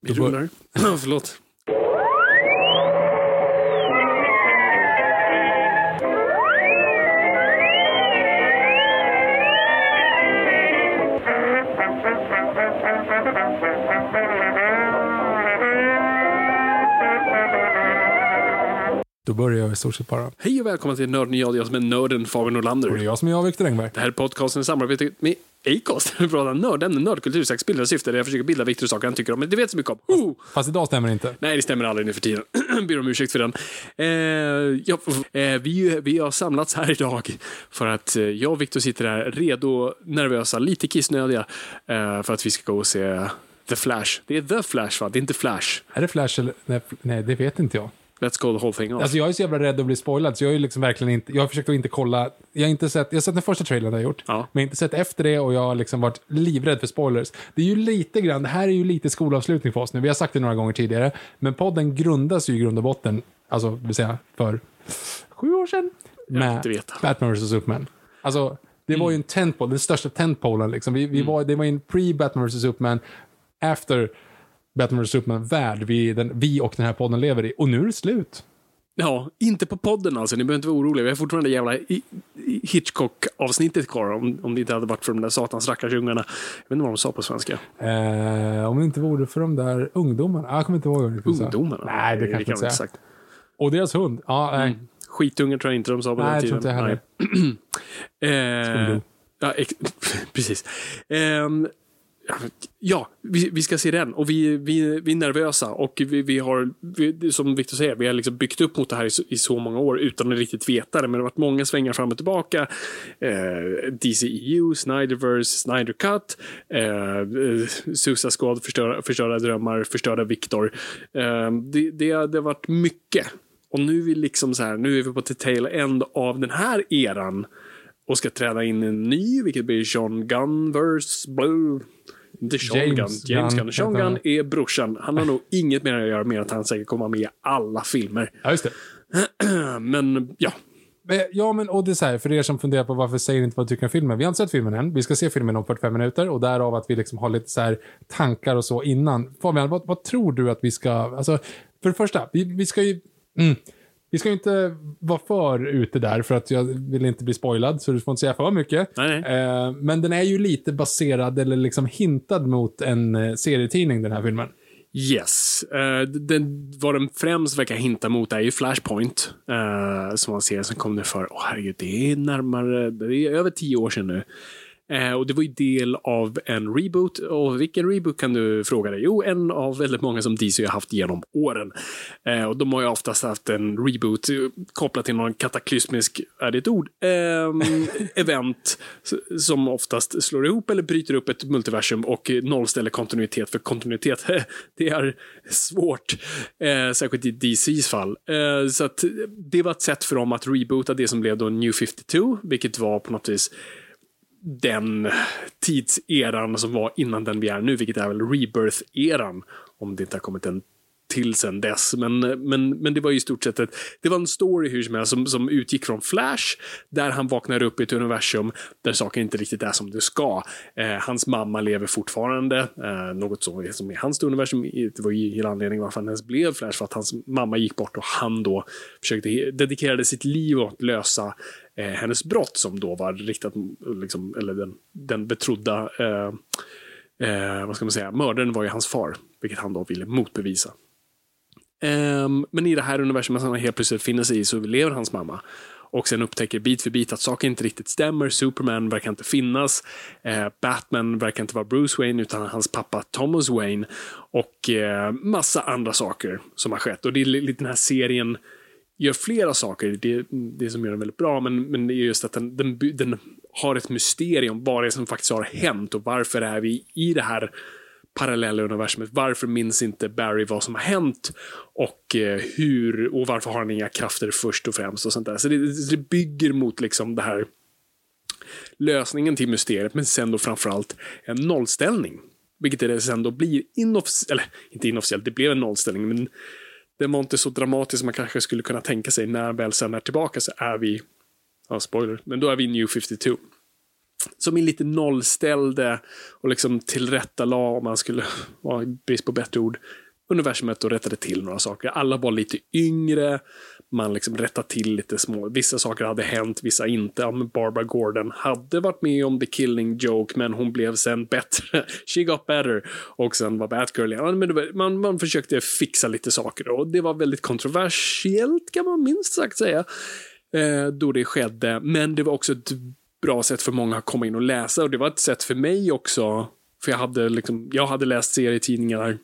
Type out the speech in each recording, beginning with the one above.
Vi rullar. Förlåt. Då börjar jag i stort sett bara. Hej och välkomna till Nörden jag, jag som är nörden Fabian Och det är jag som är jag, Viktor Engberg. Det här är podcasten i samarbete med Acast. Vi pratar nördämnen, nördkultur, sex, bilder och syfte där jag försöker bilda Viktor saker han tycker om, men det vet så mycket om. Oh! Fast idag stämmer det inte. Nej, det stämmer aldrig nu för tiden. Ber om ursäkt för den. Eh, ja, eh, vi, vi har samlats här idag för att eh, jag och Viktor sitter här redo, nervösa, lite kissnödiga eh, för att vi ska gå och se The Flash. Det är The Flash, va? Det är inte Flash. Är det Flash eller? Nej, nej, det vet inte jag. Let's go the whole thing off. Alltså jag är så jävla rädd att bli spoilad så jag är liksom verkligen inte, jag har försökt att inte kolla, jag har inte sett, jag har sett den första trailern jag har gjort, Ja. men jag har inte sett efter det och jag har liksom varit livrädd för spoilers. Det är ju lite grann, det här är ju lite skolavslutning för oss nu, vi har sagt det några gånger tidigare, men podden grundas ju i grund och botten, alltså vill säga för sju år sedan, med. Batman vs Superman. Alltså, det var ju en tentpole, den största tentpolen liksom. Vi, vi var, det var en pre-Batman vs Superman, after Batman vs Superman-värld vi, den, vi och den här podden lever i. Och nu är det slut. Ja, inte på podden alltså. Ni behöver inte vara oroliga. Vi har fortfarande jävla i- i- Hitchcock-avsnittet kvar om, om det inte hade varit för de där satans rackarsungarna. Jag vet inte vad de sa på svenska. Eh, om det inte vore för de där ungdomarna. Ah, jag kommer inte ihåg vad det. Ungdomarna? Nej, det kan jag inte säga. sagt. Och deras hund. Ja, nej. Skitungar tror jag inte de sa på Nej, den jag tiden. tror inte jag heller. Nej. eh, ja, precis. Ehm, ja, vi, vi ska se den och vi, vi, vi är nervösa och vi, vi har, vi, som Victor säger, vi har liksom byggt upp mot det här i så, i så många år utan att riktigt veta det. Men det har varit många svängar fram och tillbaka. Eh, DCEU, Snyderverse, Snyder Cut, eh, Susa Squad, förstörda, förstörda drömmar, förstörda Victor. Eh, det, det, har- det har varit mycket. Och nu är vi liksom så här, nu är vi på the tail end av den här eran och ska träda in en ny, vilket blir John Gunverse. Blue. Inte Sean James Gunn, James Gunn Gunn. Sean. Gunn är brorsan. Han har nog inget mer att göra med att han säkert kommer med i alla filmer. Ja, just det. Men ja, Ja, men och det är så här, för er som funderar på varför säger ni inte vad du tycker om filmen? Vi har inte sett filmen än. Vi ska se filmen om 45 minuter och därav att vi liksom har lite så här tankar och så innan. Fabian, vad, vad tror du att vi ska, alltså, för det första, vi, vi ska ju, mm, vi ska ju inte vara för ute där för att jag vill inte bli spoilad, så du får inte säga för mycket. Nej, nej. Eh, men den är ju lite baserad eller liksom hintad mot en eh, serietidning, den här filmen. yes. Uh, den, vad den främst verkar hinta mot är ju Flashpoint. Uh, som man ser som kom nu för, åh herregud, det är närmare, det är över tio år sedan nu. Eh, och det var ju del av en reboot. Och vilken reboot kan du fråga dig? Jo, en av väldigt många som DC har haft genom åren. Eh, och de har ju oftast haft en reboot eh, kopplat till någon kataklysmisk, är det ett ord, Ehm, event som oftast slår ihop eller bryter upp ett multiversum och nollställer kontinuitet. För kontinuitet, det är svårt. Eh, särskilt i DCs fall. Eh, så att det var ett sätt för dem att reboota det som blev då New 52, vilket var på något vis den tidseran som var innan den vi är nu, vilket är väl rebirth-eran. Om det inte har kommit en till sen dess. Men, men, men det var ju i stort sett ett, det var en story hur som helst som, som utgick från Flash, där han vaknar upp i ett universum där saker inte riktigt är som det ska. Eh, hans mamma lever fortfarande, eh, något som som i hans universum. Det var ju hela anledningen varför han ens blev Flash, för att hans mamma gick bort och han då försökte, dedikerade sitt liv åt att lösa eh, hennes brott som då var riktat, liksom, eller den, den betrodda eh, eh, vad ska man säga, mördaren var ju hans far, vilket han då ville motbevisa. Ehm, men i det här universumet som han helt plötsligt finner sig i så lever hans mamma. Och sen upptäcker bit för bit att saker inte riktigt stämmer. Superman verkar inte finnas. Eh, Batman verkar inte vara Bruce Wayne utan hans pappa Thomas Wayne. Och eh, massa andra saker som har skett. Och det är lite den här serien gör flera saker. Det, det som gör den väldigt bra, men, men det är just att den, den, den har ett mysterium vad det är som faktiskt har hänt och varför är vi i det här parallella universumet. Varför minns inte Barry vad som har hänt? Och eh, hur, och varför har han inga krafter först och främst och sånt där. Så det, det bygger mot liksom det här lösningen till mysteriet, men sen då framförallt en nollställning. Vilket det sen då blir inofficiellt, eller inte inofficiellt, det blev en nollställning, men den var inte så dramatisk som man kanske skulle kunna tänka sig. När väl sen är tillbaka så är vi, ja spoiler, men då är vi New 52 som är lite nollställde och liksom tillrättalade, om man skulle vara brist på bättre ord, universumet och rättade till några saker. Alla var lite yngre, man liksom rättar till lite små, vissa saker hade hänt, vissa inte. Ja, men Barbara Gordon hade varit med om The Killing Joke, men hon blev sen bättre. She got better. Och sen var Batgirl, ja, men var, man, man försökte fixa lite saker och det var väldigt kontroversiellt kan man minst sagt säga. Eh, då det skedde, men det var också ett bra sätt för många att komma in och läsa och det var ett sätt för mig också. För jag hade, liksom, jag hade läst serietidningar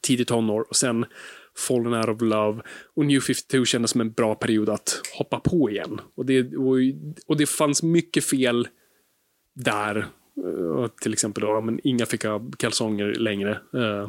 tidigt tonår och sen Fallen Out of Love och New 52 kändes som en bra period att hoppa på igen. Och det, och, och det fanns mycket fel där. Uh, till exempel då, men inga fick ha kalsonger längre. Uh,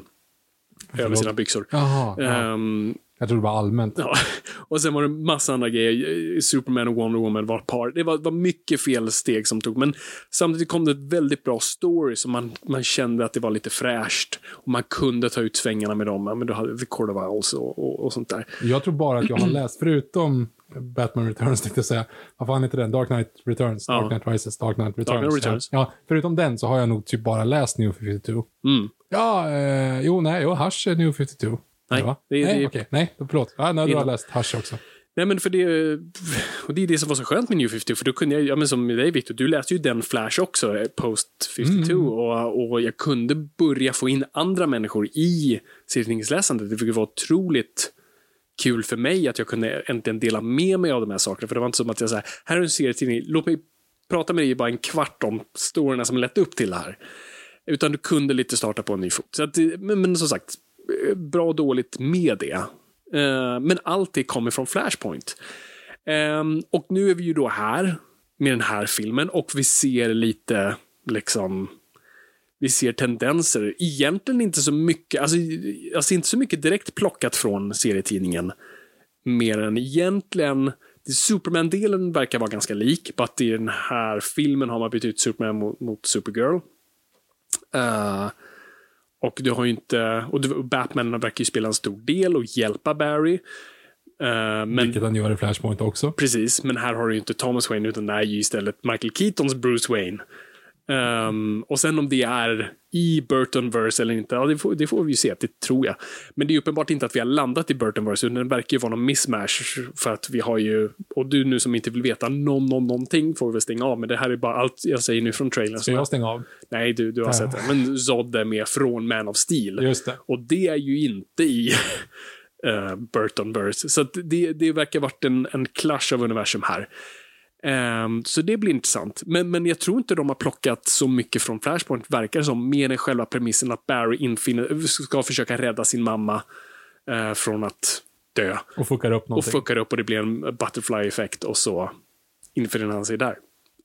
över sina byxor. Jaha, ja. Um, jag tror det var allmänt. Ja. Och sen var det massa andra grejer. Superman och Wonder Woman var ett par. Det var, var mycket felsteg som tog, men samtidigt kom det ett väldigt bra story som man, man kände att det var lite fräscht. Och man kunde ta ut svängarna med dem. Men du hade The Court och, och, och, sånt där. Jag tror bara att jag har läst, förutom Batman Returns tänkte jag säga. Vad fan heter den? Dark Knight Returns. Dark Knight Rises, Dark Knight Returns. Dark Knight Returns. Ja. ja, förutom den så har jag nog typ bara läst New 52. Mm. Ja, eh, jo, nej, jo, Hush är New 52. Nej, va? det nej, det okej, nej, förlåt. Ja, nej, du har läst Hush också. Nej, men för det, och det är det som var så skönt med New 52, för då kunde jag, ja men som med dig Victor, du läste ju den Flash också, eh, Post 52, och, och jag kunde börja få in andra människor i serietidningsläsandet, vilket var otroligt kul för mig att jag kunde äntligen dela med mig av de här sakerna, för det var inte som att jag sa här är en serietidning, låt mig prata med dig i bara en kvart om storyna som lett upp till det här. Utan du kunde lite starta på en ny fot. Så att, det- men, men som sagt, eh, Eh, bra och dåligt med det. Eh, men allt det kommer från Flashpoint. Ehm, och nu är vi ju då här med den här filmen och vi ser lite liksom vi ser tendenser. Egentligen inte så mycket, alltså, alltså inte så mycket direkt plockat från serietidningen. Mer än egentligen, Superman-delen verkar vara ganska lik, bara att i den här filmen har man bytt ut Superman mot, mot Supergirl. Uh, och du har ju inte, och Batman verkar ju spela en stor del och hjälpa Barry. Eh, men Vilket han gör i Flashpoint också. Precis, men här har du ju inte Thomas Wayne utan det är ju istället Michael Keatons Bruce Wayne. Ehm, och sen om det är i Burtonverse eller inte, ja, det, får, det får vi ju se, det tror jag. Men det är uppenbart inte att vi har landat i Burtonverse, utan det verkar ju vara någon mismatch. För att vi har ju, och du nu som inte vill veta någon, någon, någonting får vi väl stänga av, men det här är bara allt jag säger nu från trailern. Ska jag stänga av? Nej, du, du har Ja. sett det. Men Zod är med från Man of Steel. Just det. Och det är ju inte i uh, Burtonverse. Så det, det verkar varit en, en clash av universum här. Ehm, så det blir intressant. Men, men jag tror inte de har plockat så mycket från Flashpoint, verkar det som, mer än själva premissen att Barry infinner, ska försöka rädda sin mamma eh, från att dö. Och fuckar upp Och någonting. fuckar upp och det blir en butterfly-effekt och så infinner han sig där.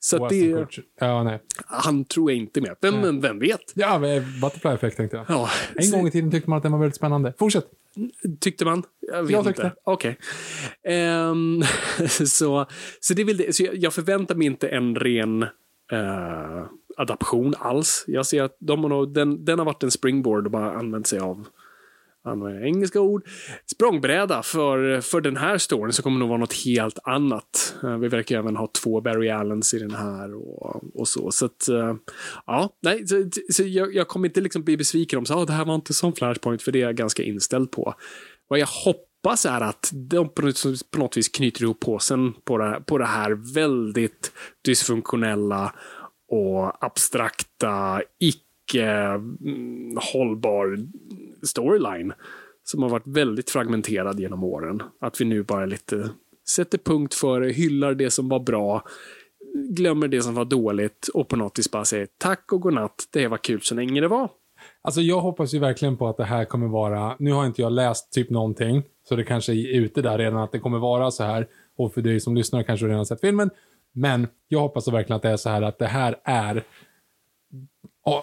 Så det. Ja, nej. han tror jag inte med. Vem, men vem vet? Ja, men Butterfly-effekt tänkte jag. Ja, En gång i tiden tyckte man att den var väldigt spännande. Fortsätt. Tyckte man? Jag vet Jag tyckte. inte. Okej. Ehm, så, så det det. Så jag, förväntar mig inte en ren eh, adaption alls. Jag ser att de har den, den har varit en springboard och bara använt sig av använder engelska ord. Språngbräda för, för den här storyn så kommer det nog vara något helt annat. Eh, vi verkar även ha två Barry Allens i den här och, och så. Så att, eh, ja, nej, så, så jag, jag kommer inte liksom bli besviken om så, oh, det här var inte som Flashpoint, för det är jag ganska inställd på. Vad jag hoppas är att de på något, på något vis knyter ihop påsen på det, på det här väldigt dysfunktionella och abstrakta, eh, hållbar storyline som har varit väldigt fragmenterad genom åren. Att vi nu bara lite sätter punkt för det, hyllar det som var bra, glömmer det som var dåligt och på något vis bara säger tack och godnatt, det var kul så länge det var. Alltså jag hoppas ju verkligen på att det här kommer vara, nu har inte jag läst typ någonting, så det kanske är ute där redan att det kommer vara så här. Och för dig som lyssnar kanske redan sett filmen. Men jag hoppas verkligen att det är så här att det här är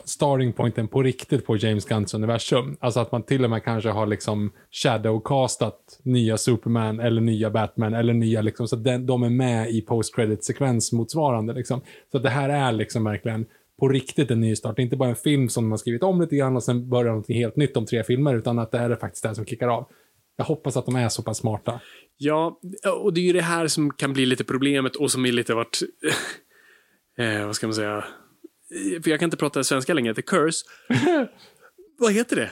starting pointen på riktigt på James Gunns universum. Alltså att man till och med kanske har liksom shadowcastat nya Superman eller nya Batman eller nya liksom, så att den, de är med i post credit sekvens motsvarande liksom. Så att det här är liksom verkligen på riktigt en ny start. Det är inte bara en film som man skrivit om lite grann och sen börjar någonting helt nytt om tre filmer, utan att det här är faktiskt det som kickar av. Jag hoppas att de är så pass smarta. Ja, och det är ju det här som kan bli lite problemet och som är lite vart... eh, vad ska man säga? För jag kan inte prata svenska längre. The Curse. vad heter det?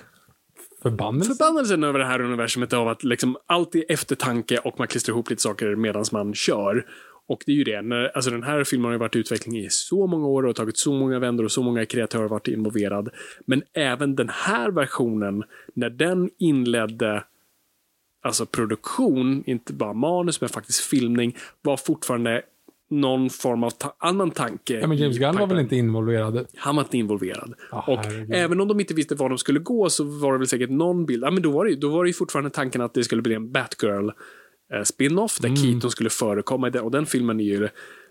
Förbannelse? Förbannelsen över det här universumet av att liksom allt är eftertanke och man klistrar ihop lite saker medan man kör. Och det är ju det, när, alltså den här filmen har ju varit i utveckling i så många år och tagit så många vändor och så många kreatörer har varit involverad. Men även den här versionen, när den inledde alltså produktion, inte bara manus, men faktiskt filmning, var fortfarande någon form av ta annan tanke. Ja, men James Gunn var väl inte involverad? Han var inte involverad. Ah, och herregud. även om de inte visste var de skulle gå så var det väl säkert någon bild. Ja, men då var det, då var det ju fortfarande tanken att det skulle bli en Batgirl eh, spin-off där Mm. Keaton skulle förekomma. Och den filmen är ju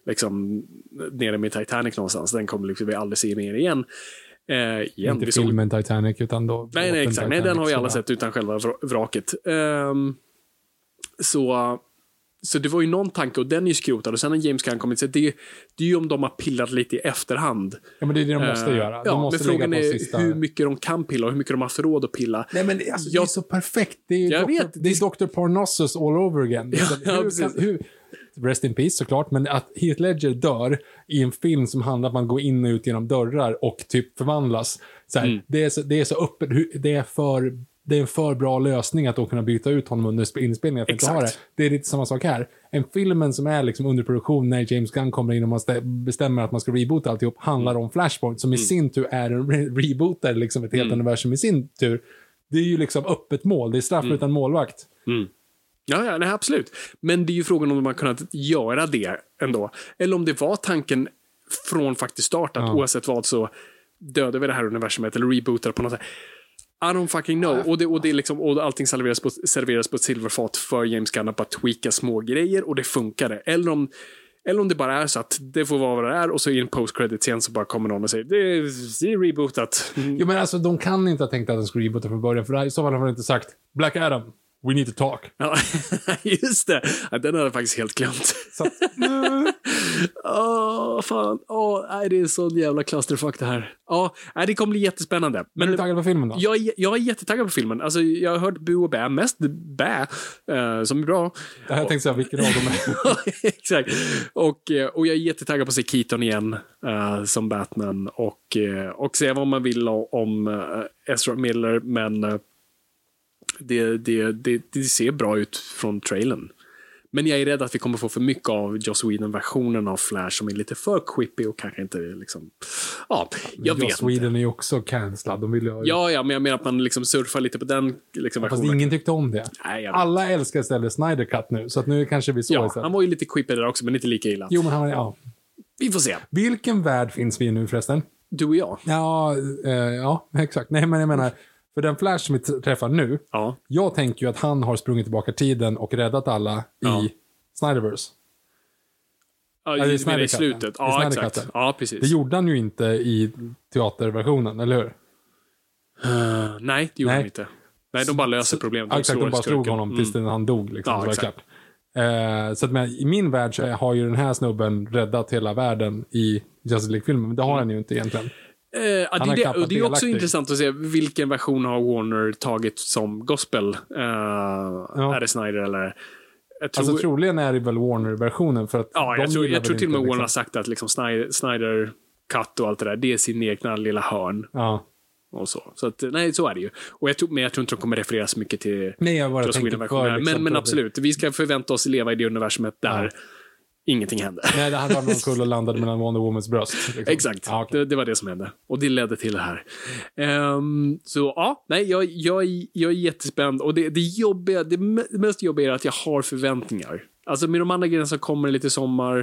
liksom nere med Titanic någonstans. Den kommer liksom vi aldrig se mer igen. Eh, igen. inte Vi såg- filmen Titanic, utan då... Nej, nej, exakt. Nej, Titanic, den har vi alla sett utan själva vra- vraket. Ehm, så, så det var ju någon tanke och den är ju skrotad. Och sen har James Gunn kommit. Så det, det är ju om de har pillat lite i efterhand. Ja, men det är det de måste Eh, göra. De Ja, måste men frågan är sista... hur mycket de kan pilla och hur mycket de har haft råd att pilla. Nej, men det, alltså, det är Jag- så perfekt. Det är ju Jag Dr. vet. Det är Dr. Parnassus all over again. Ja, hur precis. hur, rest in peace såklart, men att Heath Ledger dör i en film som handlar om att man går in och ut genom dörrar och typ förvandlas. Så här, Mm. det, är så, det är så öppet, det är för det är en för bra lösning att då kunna byta ut honom under sp- inspelningen. Att inte ha det. Det är lite samma sak här. En filmen som är liksom under produktion när James Gunn kommer in och man stä- bestämmer att man ska reboota alltihop handlar Mm. om Flashpoint som i sin tur är en re- rebooter, liksom ett helt Mm. universum i sin tur. Det är ju liksom öppet mål. Det är straff Mm. utan målvakt. Ja, ja nej, absolut. Men det är ju frågan om har kunnat göra det ändå. Eller om det var tanken från faktiskt start att Ja. oavsett vad så dödar vi det här universumet eller rebootar på något sätt. I don't fucking know. Och, det, och, det liksom, och allting serveras på, serveras på ett silverfat för James Gunn att bara tweaka små grejer och det funkade. Eller om, eller om det bara är så att det får vara vad det är och så i en post credit scen så bara kommer någon och säger det är, det är rebootat. Jo, men alltså de kan inte ha tänkt att den skulle reboota från början, för i så fall har de inte sagt Black Adam, we need to talk. Ja, just det. Den hade jag faktiskt helt glömt. Åh, fan. Åh, nej, det är sån jävla clusterfuck det här. Ja, nej, det kommer bli jättespännande. men är du taggad på filmen då? jag, är, jag är jättetaggad på filmen. Alltså, jag har hört bu och bä, mest bä, eh, som är bra. Det här tänkte jag vilken av dem är. Exakt. Och, eh, och jag är jättetaggad på att se Keaton igen eh, som Batman och, och se vad man vill om, eh, Ezra Miller, men det, det, det, det ser bra ut från trailern. Men jag är rädd att vi kommer få för mycket av Joss Whedon-versionen av Flash som är lite för quippy och kanske inte liksom... Ja, jag Joss vet inte. Sweden är ju också cancellad. De vill ju. Ja, ja, men jag menar att man liksom surfar lite på den liksom, Fast versionen. ingen tyckte om det. Nej. Alla älskar istället Snyder Cut nu, så att nu kanske vi så Ja, istället. han var ju lite quippy där också, men inte lika illa. Jo, men han var, ja. Vi får se. Vilken värld finns vi i nu förresten? Du och jag. Ja, eh, ja, exakt. Nej, men jag menar, för den Flash som vi träffar nu, Ja. jag tänker ju att han har sprungit tillbaka tiden och räddat alla Ja. i Snyderverse. Ja, i, Snyder i slutet. ja. Snyder exakt. Ja, precis. Det gjorde han ju inte i teaterversionen, eller hur? Eh, nej, det gjorde Nej. de inte. Nej, de bara löser problemet. Ja, exakt, de bara slog honom tills Mm. han dog. Liksom, Ja, så exakt. Eh, så att men, i min värld så har ju den här snubben räddat hela världen i Justice League-filmen, men det har han ju inte egentligen. Eh, ja, det, är det, det är också intressant att se vilken version har Warner tagit som gospel. Uh, Är det Snyder eller? Jag tror, Alltså troligen är det väl Warner-versionen för att ja, jag tror, jag tror till och med Warner har liksom. sagt att liksom Snyder, Snyder Cut och allt det där, det är sin egna lilla hörn. Ja. Och så. så att, nej, så är det ju. Och jag tror, men jag tror inte de kommer referera så mycket till Nej, jag bara här. liksom, men, men absolut, vi ska förvänta oss leva i det universumet där ingenting hände. Nej, det hade varit någon kull och landade mellan Wonder Womans bröst. Liksom. Exakt, Ja, okej. det, det var det som hände. Och det ledde till det här. Ehm, så ja, nej, jag, jag, jag är jättespänd. Och det, det jobbiga, det me- det mest jobbiga är att jag har förväntningar. Alltså med de andra grejerna som kommer lite sommar,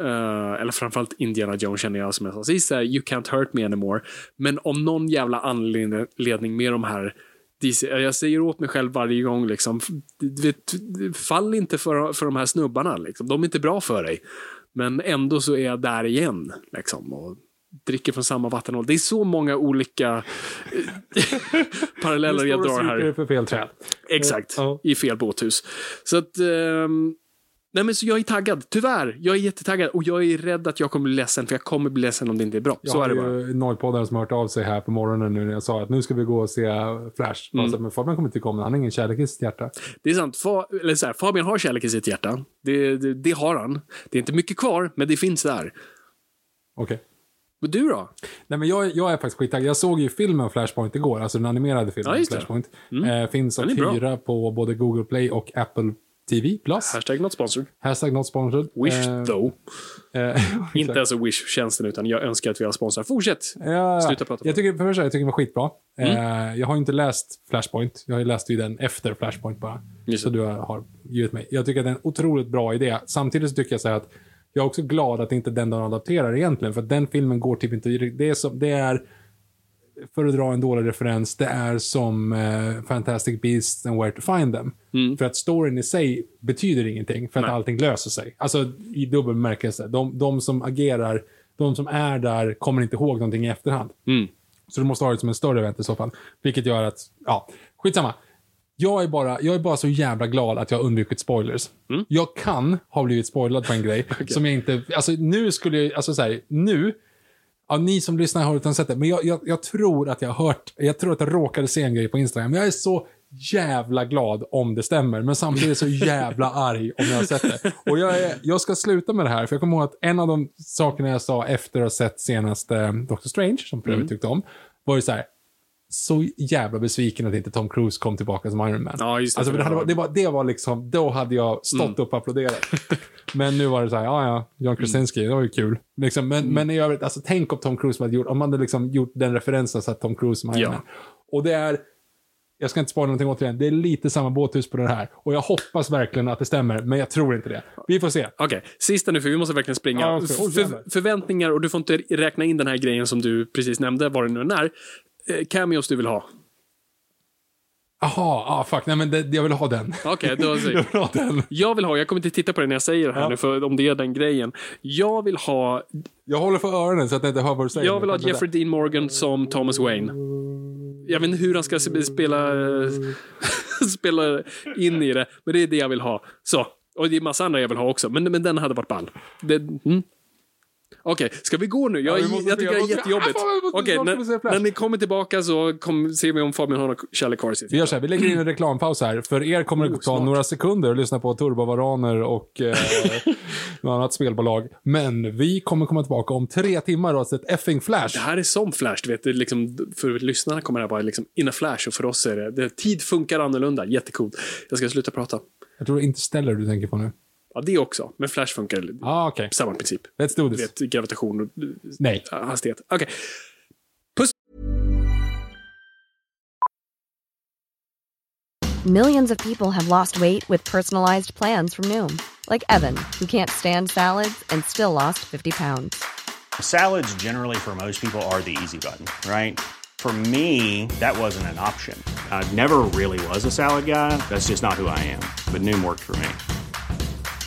eh, eller framförallt Indiana Jones känner jag som jag sa sist, you can't hurt me anymore. Men om någon jävla anledning med de här DC, jag säger åt mig själv varje gång, liksom, du vet, fall inte för, för de här snubbarna. Liksom. De är inte bra för dig. Men ändå så är jag där igen. Liksom, och dricker från samma vattenhål. Det är så många olika eh, paralleller jag Du står drar här. sukar för fel träd. Exakt, Ja. i fel båthus. Så att... ehm, nej men så jag är taggad, tyvärr. Jag är jättetaggad och jag är rädd att jag kommer bli ledsen, för jag kommer bli ledsen om det inte är bra. Jag så är det bara. Nollpoddare som har hört av sig här på morgonen nu när jag sa att nu ska vi gå och se Flash. Mm. Alltså, men Fabian kommer inte komma, han har ingen kärlek i sitt hjärta. Det är sant. Fa, eller så här, Fabian har kärlek i sitt hjärta. Det, det, det har han. Det är inte mycket kvar, men det finns där. Okej. Men du då? Nej, men jag, jag är faktiskt skittaggad. Jag såg ju filmen Flashpoint igår, alltså den animerade filmen Ja. Flashpoint. Eh, finns att hyra på både Google Play och Apple TV+. Plus. Hashtag not sponsored. Hashtag not sponsored. Wish Eh, though. eh, Inte ens Wish-tjänsten, utan jag önskar att vi har sponsrar. Fortsätt! Ja, Sluta prata Jag tycker, för det första, jag tycker den var skitbra. Mm. Eh, jag har inte läst Flashpoint. Jag har läst ju den efter Flashpoint bara. Just Så det. du har givit mig. Jag tycker att det är en otroligt bra idé. Samtidigt så tycker jag så här att jag är också glad att inte den de adapterar egentligen. För att den filmen går typ inte... Det är, som, det är för att dra en dålig referens, det är som eh, Fantastic Beasts and Where to Find Them. För att storyn i sig betyder ingenting, för att Nej. allting löser sig. Alltså i dubbel bemärkelse. De, de som agerar, de som är där kommer inte ihåg någonting i efterhand. Mm. Så du måste ha det som en större event i så fall. Vilket gör att, ja, skitsamma. Jag är, bara, jag är bara så jävla glad att jag har undvikit spoilers. Mm. Jag kan ha blivit spoilad på en grej som jag inte... Alltså nu skulle jag... Alltså så här, nu... Ja, ni som lyssnar har inte sett det, men jag, jag, jag tror att jag har hört... Jag tror att jag råkade se en grej på Instagram. Jag är så jävla glad om det stämmer, men samtidigt så jävla arg om jag har sett det. Och jag, är, jag ska sluta med det här, för jag kommer ihåg att en av de sakerna jag sa efter att ha sett senaste Doctor Strange, som för övrigt tyckte om, var ju så här så jävla besviken att inte Tom Cruise kom tillbaka som Iron Man. Ja, just det, Alltså, det, hade, det, var, det var liksom, då hade jag stått upp och applåderat. men nu var det så här, ja ja, John Krasinski, det var ju kul. Liksom, men, men i övrigt, alltså tänk om Tom Cruise hade gjort, om man hade liksom gjort den referensen så att Tom Cruise som Iron Ja. Man. Och det är, jag ska inte spara någonting återigen, det är lite samma båthus på det här. Och jag hoppas verkligen att det stämmer, men jag tror inte det. Vi får se. Okej, sista nu för vi måste verkligen springa. Ja, för, förväntningar och du får inte räkna in den här grejen som du precis nämnde, vad det nu än är. Eh, cameos du vill ha. Jaha, ah, fuck, nej men det, jag vill ha den. Okej, då jag säger vill ha den. Jag vill ha, jag kommer inte titta på det när jag säger det här Ja. nu, för om det är den grejen. Jag vill ha, Jag håller för öronen så att jag inte hör vad du säger. jag vill ha Jeffrey Dean Morgan som Thomas Wayne. Jag vet inte hur han ska sp- spela, spela in i det, men det är det jag vill ha. Så. Och det är massa andra jag vill ha också, men, men den hade varit ball. Det, mm. Okej, ska vi gå nu? Jag, Ja, jag tycker det är jättejobbigt. Okej, snart när, när ni kommer tillbaka så kom, ser vi om Fabian har någon kärlek kvar i sitt Vi gör så här, vi lägger in en reklampaus här. För er kommer det Oh, ta smart. några sekunder att lyssna på Turbovaraner och eh, något annat spelbolag. Men vi kommer komma tillbaka om tre timmar och ha sett effing Flash. Det här är som Flash, du vet. Det liksom, för lyssnarna kommer det här vara liksom in a flash och för oss är det, det tid funkar annorlunda. Jättecoolt. Jag ska sluta prata. Jag tror det är inte ställer du tänker på nu. Ja, det också. Men Flash funkar ah, okej. samma princip. Let's do this. vet, gravitation och Nej. äh, hastighet. Okej. Puss! Millions of people have lost weight with personalized plans from Noom, like Evan, who can't stand salads and still lost 50 pounds. Salads, generally, for most people, are the easy button, right? For me, that wasn't an option. I never really was a salad guy. That's just not who I am. But Noom worked for me.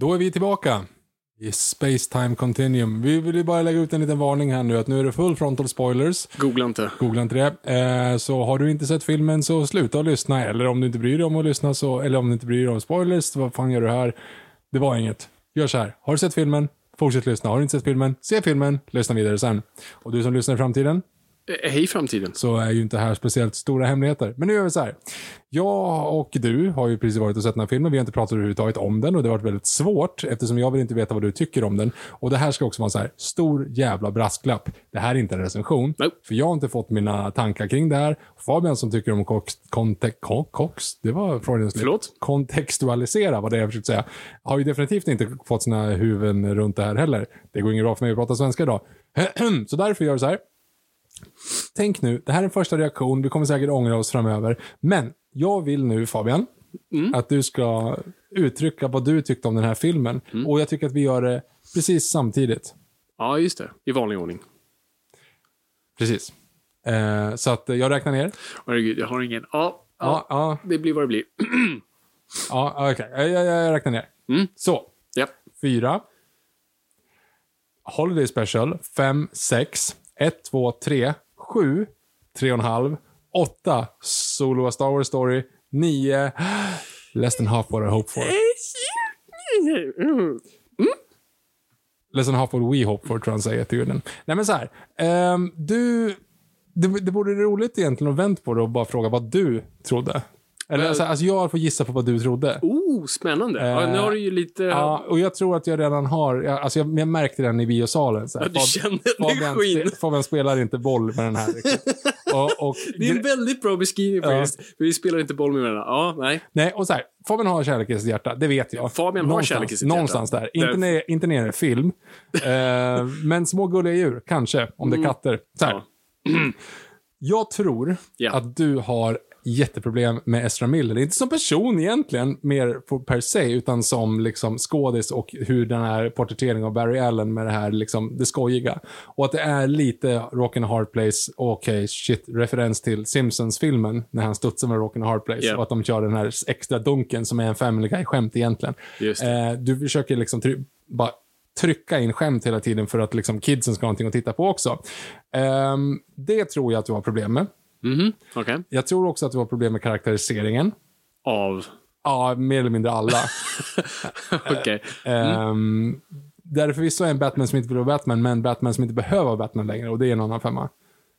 Då är vi tillbaka i Space Time Continuum. Vi vill ju bara lägga ut en liten varning här nu att nu är det full frontal spoilers. Googla inte. Googla inte det. Eh, så har du inte sett filmen så sluta att lyssna. Eller om du inte bryr dig om att lyssna så, eller om du inte bryr dig om spoilers, vad fan gör du här? Det var inget. Gör så här. Har du sett filmen? Fortsätt lyssna. Har du inte sett filmen? Se filmen. Lyssna vidare sen. Och du som lyssnar i framtiden, Hej framtiden. så är ju inte här speciellt stora hemligheter. Men nu gör vi så här. Jag och du har ju precis varit och sett den här filmen. Vi har inte pratat överhuvudtaget om den och det har varit väldigt svårt eftersom jag vill inte veta vad du tycker om den. Och det här ska också vara en så här stor jävla brasklapp. Det här är inte en recension. Nope. För jag har inte fått mina tankar kring det här. Fabian som tycker om kox, konte, ko, kox, det var Freudians slip. Förlåt? kontextualisera vad det är jag försökte säga. Har ju definitivt inte fått sina huvuden runt det här heller. Det går inget bra för mig att prata svenska idag. så därför gör jag så här. Tänk nu, det här är en första reaktion, vi kommer säkert ångra oss framöver. Men jag vill nu Fabian, att du ska uttrycka vad du tyckte om den här filmen. Och jag tycker att vi gör det precis samtidigt. Ja, just det. I vanlig ordning. Precis. Eh, så att jag räknar ner. Herregud, jag har ingen... Ja, ja. Ja, Det blir vad det blir. ja okej. Jag, jag, jag räknar ner. Mm. Så, Japp. fyra. Holiday Special, fem, sex, ett, två, tre, sju, tre och en halv, åtta, Solo A Star Wars Story, nio, Less than half what I hope for. Less than half what we hope for, tror jag han säger till jorden. Nej men så här. ehm, du, det, det vore roligt egentligen att vänta på det och bara fråga vad du trodde. Eller alltså, alltså jag får gissa på vad du trodde. Oh, spännande. ja, nu har du ju lite... Ja, och jag tror att jag redan har, jag, alltså jag, jag märkte den i biosalen. Så här. Ja, du Fab- kände energin. Fabian spelar inte boll med den här. riktigt. och, och, Det är en väldigt bra beskrivning Ja. faktiskt. För vi spelar inte boll med varandra. Ja, nej. nej, och så här, Fabian har kärlek i sitt hjärta, det vet jag. Fabian har någonstans, kärlek i sitt Någonstans hjärta. där. Inte, ner, inte ner i film. eh, men små gulliga djur, kanske, om det är katter. Så här. Mm. Ja. Jag tror Ja. att du har jätteproblem med Ezra Miller. Inte som person egentligen, mer per se, utan som liksom skådis och hur den här porträtteringen av Barry Allen med det här liksom, det skojiga. Och att det är lite Rock and Hard Place, okej, shit, referens till Simpsons-filmen när han studsar med Rock and Hard Place. Ja. Och att de kör den här extra dunken som är en Family Guy-skämt egentligen. Eh, du försöker liksom try- bara trycka in skämt hela tiden för att liksom kidsen ska ha någonting att titta på också. Ehm, det tror jag att du har problem med. Mhm, Okej. Jag tror också att du har problem med karaktäriseringen. Av... Ja, mer eller mindre alla. Okej. Ehm, där är förvisso en Batman som inte vill vara Batman, men Batman som inte behöver vara Batman längre. Och det är en annan femma.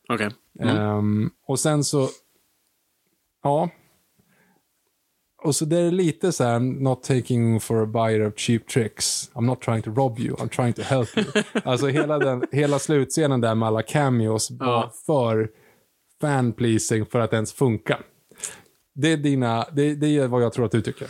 Okej. Ehm, och sen så... Ja. Och så det är lite så här, not taking for a bite of cheap tricks. I'm not trying to rob you, I'm trying to help you. alltså hela, den, hela slutscenen där med alla cameos var Ja. för fan-pleasing för att ens funka. Det är, dina, det, det är vad jag tror att du tycker.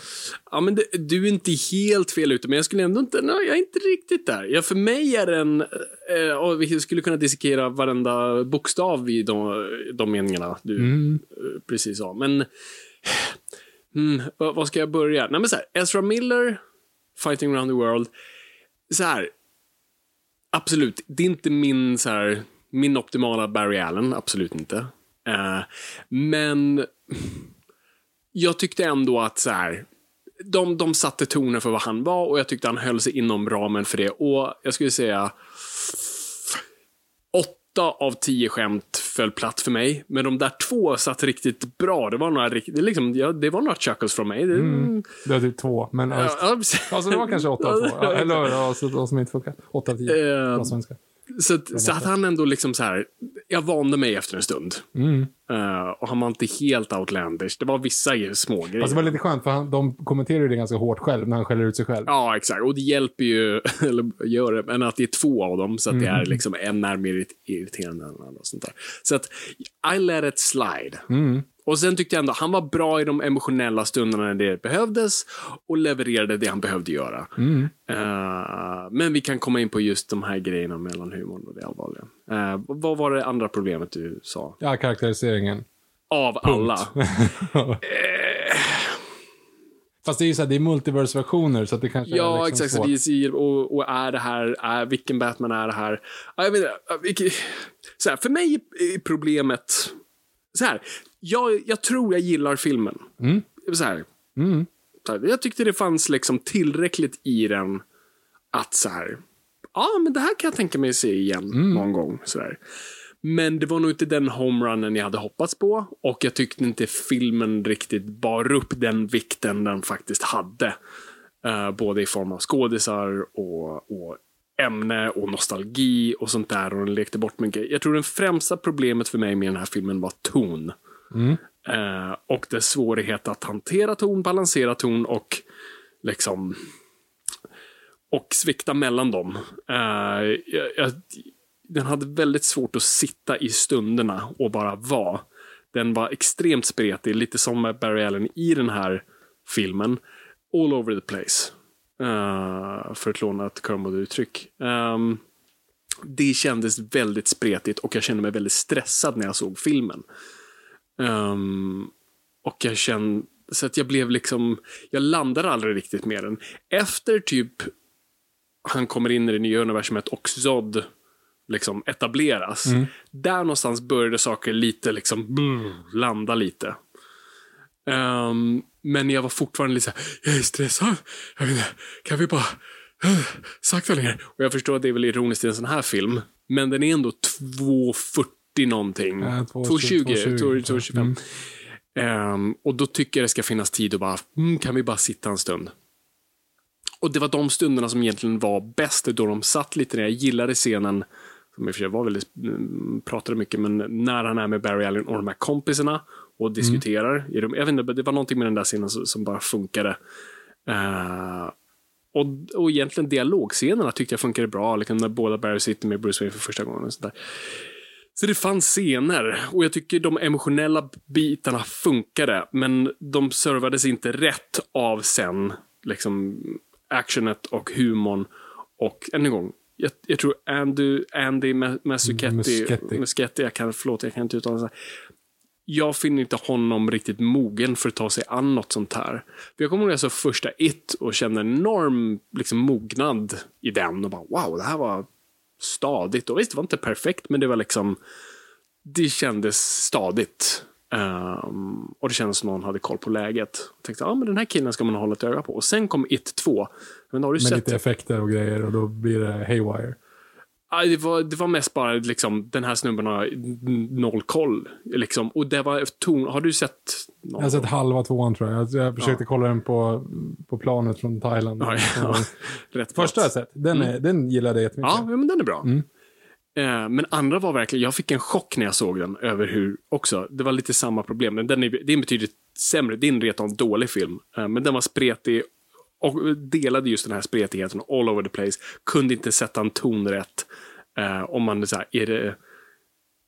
Ja, men det, du är inte helt fel ute, men jag skulle ändå inte... Nej, jag är inte riktigt där. Ja, för mig är den... Eh, vi skulle kunna dissekera varenda bokstav i de, de meningarna du eh, precis sa. Men... Mm, vad, vad ska jag börja? Nej, men så här, Ezra Miller, Fighting around the world. Så här... Absolut, det är inte min så här, min optimala Barry Allen, absolut inte. Eh, men jag tyckte ändå att så här, de, de satte tonen för vad han var och jag tyckte han höll sig inom ramen för det. Och jag skulle säga åtta av tio skämt föll platt för mig. Men de där två satt riktigt bra. Det var några, det liksom, ja, det var några chuckles från mig. Det, Du har typ två, men... ja. Alltså det var kanske åtta av två. Eller ja, så de som inte funkar. Åtta av tio. Eh, Bra svenska. Så, så att han ändå liksom så här, jag vande mig efter en stund. Eh, och han var inte helt outlandish. Det var vissa små grejer. Alltså det var lite skönt för han, de kommenterar ju det ganska hårt själv när han skäller ut sig själv. Ja, exakt. Och det hjälper ju, eller gör det, men att det är två av dem, så att det är liksom en är mer irrit- irriterande än den andra. Och sånt där. Så att, I let it slide. Och sen tyckte jag ändå han var bra i de emotionella stunderna när det behövdes och levererade det han behövde göra. Eh, men vi kan komma in på just de här grejerna mellan humorn och det allvarliga. Eh, vad var det andra problemet du sa? Ja, karaktäriseringen. Av alla. Fast det är ju så här, det är multiverse-versioner så det kanske är Ja, liksom exakt. Svårt. DC, och, och är det här, är, vilken Batman är det här? Ja, jag vet inte, ja, så här, för mig är problemet, så här, jag, jag tror jag gillar filmen. Så här, så här, jag tyckte det fanns liksom tillräckligt i den att så här, ja men det här kan jag tänka mig se igen någon gång. Så där. Men det var nog inte den homerunnen jag hade hoppats på och jag tyckte inte filmen riktigt bar upp den vikten den faktiskt hade. Eh, både i form av skådisar och, och ämne och nostalgi och sånt där och den lekte bort mycket. Jag tror det främsta problemet för mig med den här filmen var ton. Mm. Eh, och dess svårighet att hantera ton, balansera ton och liksom och svikta mellan dem. Eh, jag, jag, den hade väldigt svårt att sitta i stunderna och bara vara. Den var extremt spretig, lite som med Barry Allen i den här filmen. All over the place. Uh, för att låna ett Kermode-uttryck. Um, det kändes väldigt spretigt och jag kände mig väldigt stressad när jag såg filmen. Ehm, och jag kände, så att jag blev liksom, jag landade aldrig riktigt med den. Efter typ han kommer in i det nya universumet och Zod liksom etableras. Där någonstans började saker lite liksom brr, landa lite. Ehm, men jag var fortfarande lite såhär, jag är stressad. Jag vet inte, kan vi bara uh, sakta ner? Och jag förstår att det är väl ironiskt i en sån här film. Men den är ändå 2.40 någonting. Ja, 2.20, 2.20, 2.25. Ehm, och då tycker jag det ska finnas tid att bara, mm, kan vi bara sitta en stund? Och det var de stunderna som egentligen var bäst, då de satt lite ner. Jag gillade scenen, som i och för sig var väldigt, mm, pratade mycket, men när han är med Barry Allen och de här kompisarna och diskuterar. I de, jag vet inte, det var någonting med den där scenen som, bara funkade. Eh, och, och egentligen dialogscenerna tyckte jag funkade bra, liksom när båda Barry sitter med Bruce Wayne för första gången. Och sånt där. Så det fanns scener och jag tycker de emotionella bitarna funkade, men de servades inte rätt av sen, liksom actionet och humorn. Och än en gång, jag, jag tror Andy, Andy Muschietti, Muschietti. Jag kan, förlåt, jag kan inte uttala det. Jag finner inte honom riktigt mogen för att ta sig an något sånt här. För jag kommer ihåg när jag såg första It och kände en enorm liksom, mognad i den och bara wow, det här var stadigt. Och visst, det var inte perfekt, men det var liksom det kändes stadigt. Ehm, och det kändes som någon hade koll på läget. Jag tänkte, ja men den här killen ska man hålla ett öga på. Och sen kom It 2. Men har du Med sett lite effekter och grejer och då blir det haywire. Ja, det, var, det var mest bara liksom, den här snubben har noll koll. Liksom. Och det var ton. Har du sett? Någon? Jag har sett halva tvåan tror jag. Jag, jag försökte kolla den på, på planet från Thailand. Ja, ja. Rätt Första har jag plats. sett. Den, är, den gillade jag jättemycket. Ja, men den är bra. Eh, men andra var verkligen, jag fick en chock när jag såg den över hur, också, det var lite samma problem. Men den är, det är en betydligt sämre, det är en redan dålig film. Eh, men den var spretig och delade just den här spretigheten all over the place. Kunde inte sätta en ton rätt. Eh, om man är så här, är det,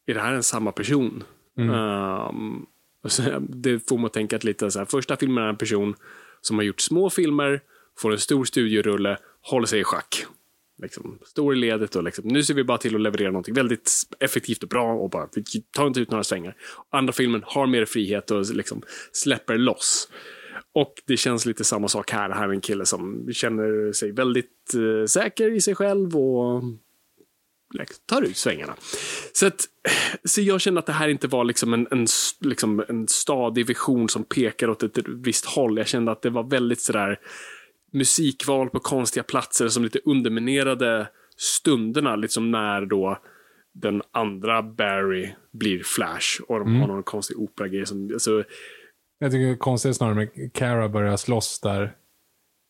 är det här en samma person? Ehm, och så, det får mig att tänka att lite så här, första filmen är en person som har gjort små filmer, får en stor studiorulle, håller sig i schack. Liksom, stor i ledet och liksom, nu ser vi bara till att leverera någonting väldigt effektivt och bra och bara, vi tar inte ut några svängar. Andra filmen har mer frihet och liksom släpper loss. Och det känns lite samma sak här. Här är en kille som känner sig väldigt eh, säker i sig själv och tar ut svängarna. Så, att, så jag kände att det här inte var liksom en, en, liksom en stadig vision som pekar åt ett visst håll. Jag kände att det var väldigt sådär musikval på konstiga platser som lite underminerade stunderna, liksom när då den andra Barry blir Flash och de har någon konstig operagrej som, alltså, Jag tycker det är konstigt snarare med Kara börjar slåss där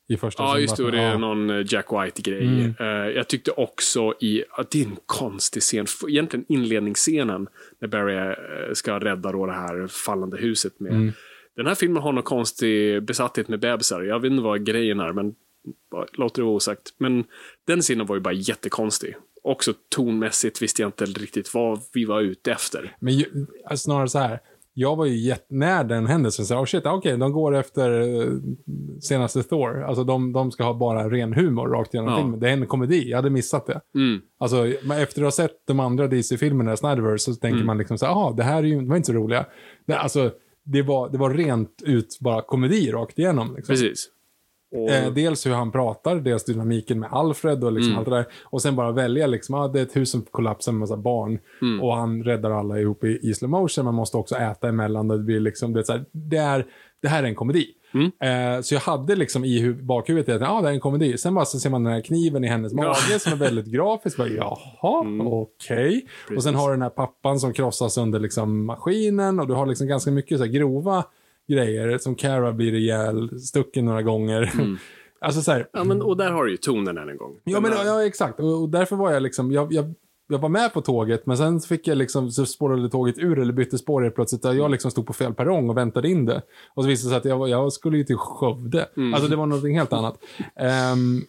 i första Ja, just det. Det är någon eh, Jack White-grej. Mm. Eh, jag tyckte också i, det är en konstig scen, egentligen inledningsscenen, när Barry eh, ska rädda då det här fallande huset med. Mm. Den här filmen har någon konstig besatthet med bebisar. Jag vet inte vad grejen är, men låter det vara osagt. Men den scenen var ju bara jättekonstig. Också tonmässigt visste jag inte riktigt vad vi var ute efter. Men ju, alltså, snarare så här. Jag var ju jätte, när den händelsen så här, oh shit, okej, de går efter eh, senaste Thor. Alltså de, de ska ha bara ren humor rakt igenom Ja. filmen. Det är en komedi, jag hade missat det. Mm. Alltså, efter att ha sett de andra DC-filmerna, Snyderverse, så tänker Mm. man liksom så här, jaha, det här är ju, det var inte så roliga. Det, alltså, det var, det var rent ut bara komedi rakt igenom. Liksom. Precis. Och, Eh, dels hur han pratar, dels dynamiken med Alfred och liksom Mm. allt det där. Och sen bara välja liksom, ah, det är ett hus som kollapsar med massa barn. Mm. Och han räddar alla ihop i, i slow motion. Man måste också äta emellan. Det, blir liksom, det, är här, det, är, det här är en komedi. Mm. Eh, så jag hade liksom i hu- bakhuvudet att ah, det är en komedi. Sen bara så ser man den här kniven i hennes mage som är väldigt grafisk. Bara, Jaha, Mm. okej. Och sen har du den här pappan som krossas under liksom maskinen. Och du har liksom ganska mycket så här grova grejer. Som Cara blir ihjäl, stucken några gånger. alltså så här, ja, men, och där har du ju tonen än en gång. Ja, men, ja exakt. Och, och därför var jag liksom, jag, jag, jag var med på tåget, men sen fick jag liksom, så spårade tåget ur eller bytte spår helt plötsligt. Där jag liksom stod på fel perrong och väntade in det. Och så visade det sig att jag, jag skulle ju till Skövde. Mm. Alltså det var någonting helt annat. Ehm,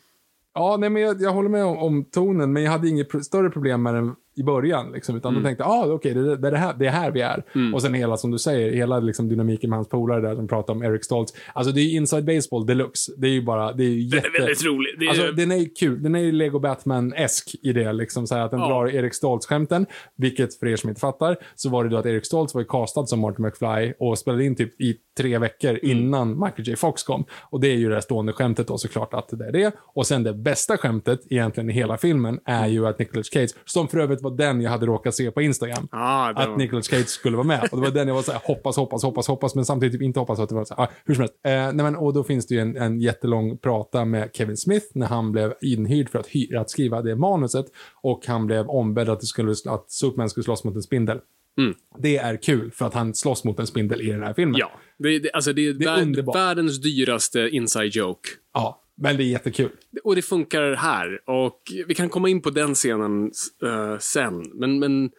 ja, nej, men jag, jag håller med om, om tonen, men jag hade inget pro- större problem med den i början. Liksom, utan Mm. då tänkte ah, okej, det, det, är det, här, det är här vi är. Och sen hela, som du säger, hela liksom, dynamiken med hans polare där som pratar om Eric Stoltz. Alltså det är ju inside baseball deluxe. Det är ju bara, det är ju jätte... är väldigt rolig. Det är, Alltså, den är ju kul. Den är ju Lego Batman-esk i det, liksom så här att den Ja. drar Erik Stoltz-skämten. Vilket, för er som inte fattar, så var det då att Erik Stoltz var ju castad som Martin McFly och spelade in typ i tre veckor Mm. innan Michael J. Fox kom. Och det är ju det här stående skämtet då såklart att det är det. Och sen det bästa skämtet egentligen i hela filmen är ju att Nicolas Cage, som för övrigt var den jag hade råkat se på Instagram, ah, att Nicolas Cage skulle vara med. Och det var den jag var så här, hoppas, hoppas, hoppas, hoppas, men samtidigt typ inte hoppas att det var så här, ah, hur som helst. Eh, nej men, och då finns det ju en, en jättelång prata med Kevin Smith när han blev inhyrd för att, hy- att skriva det manuset och han blev ombedd att, det skulle, att Superman skulle slåss mot en spindel. Mm. Det är kul för att han slåss mot en spindel i den här filmen. Ja, det, det, alltså det är, Det är vär, underbart. världens dyraste inside joke. Ja, men det är jättekul. Och det funkar här. Och vi kan komma in på den scenen eh, sen. Men, men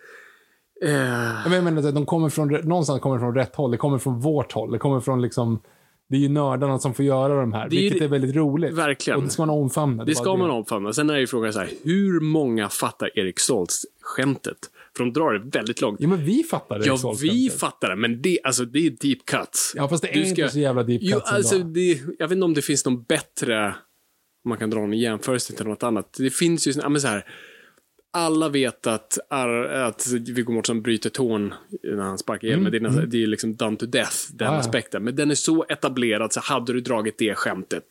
eh, Jag menar, att de kommer från, någonstans kommer från rätt håll. Det kommer från vårt håll. Det kommer från liksom det är ju nördarna som får göra de här, Det vilket det- är väldigt roligt. Verkligen. Och det ska man omfamna. det var ska man omfamna. Sen är ju frågan så här, hur många fattar Erik Stoltz-skämtet? För de drar det väldigt långt. Ja, men vi fattar det. Ja, vi fattar det, men det, alltså, det är deep cuts. Ja, fast det är Du ska- inte så jävla deep Jo, cuts alltså, ändå. det, jag vet inte om det finns någon bättre, om man kan dra en jämförelse till något annat. Det finns ju, ja, men så här, alla vet att, Ar- att Viggo Mortensen bryter tån när han sparkar ihjäl, men det är, nästan- det är liksom done to death, den Mm, ja. aspekten. Men den är så etablerad, så hade du dragit det skämtet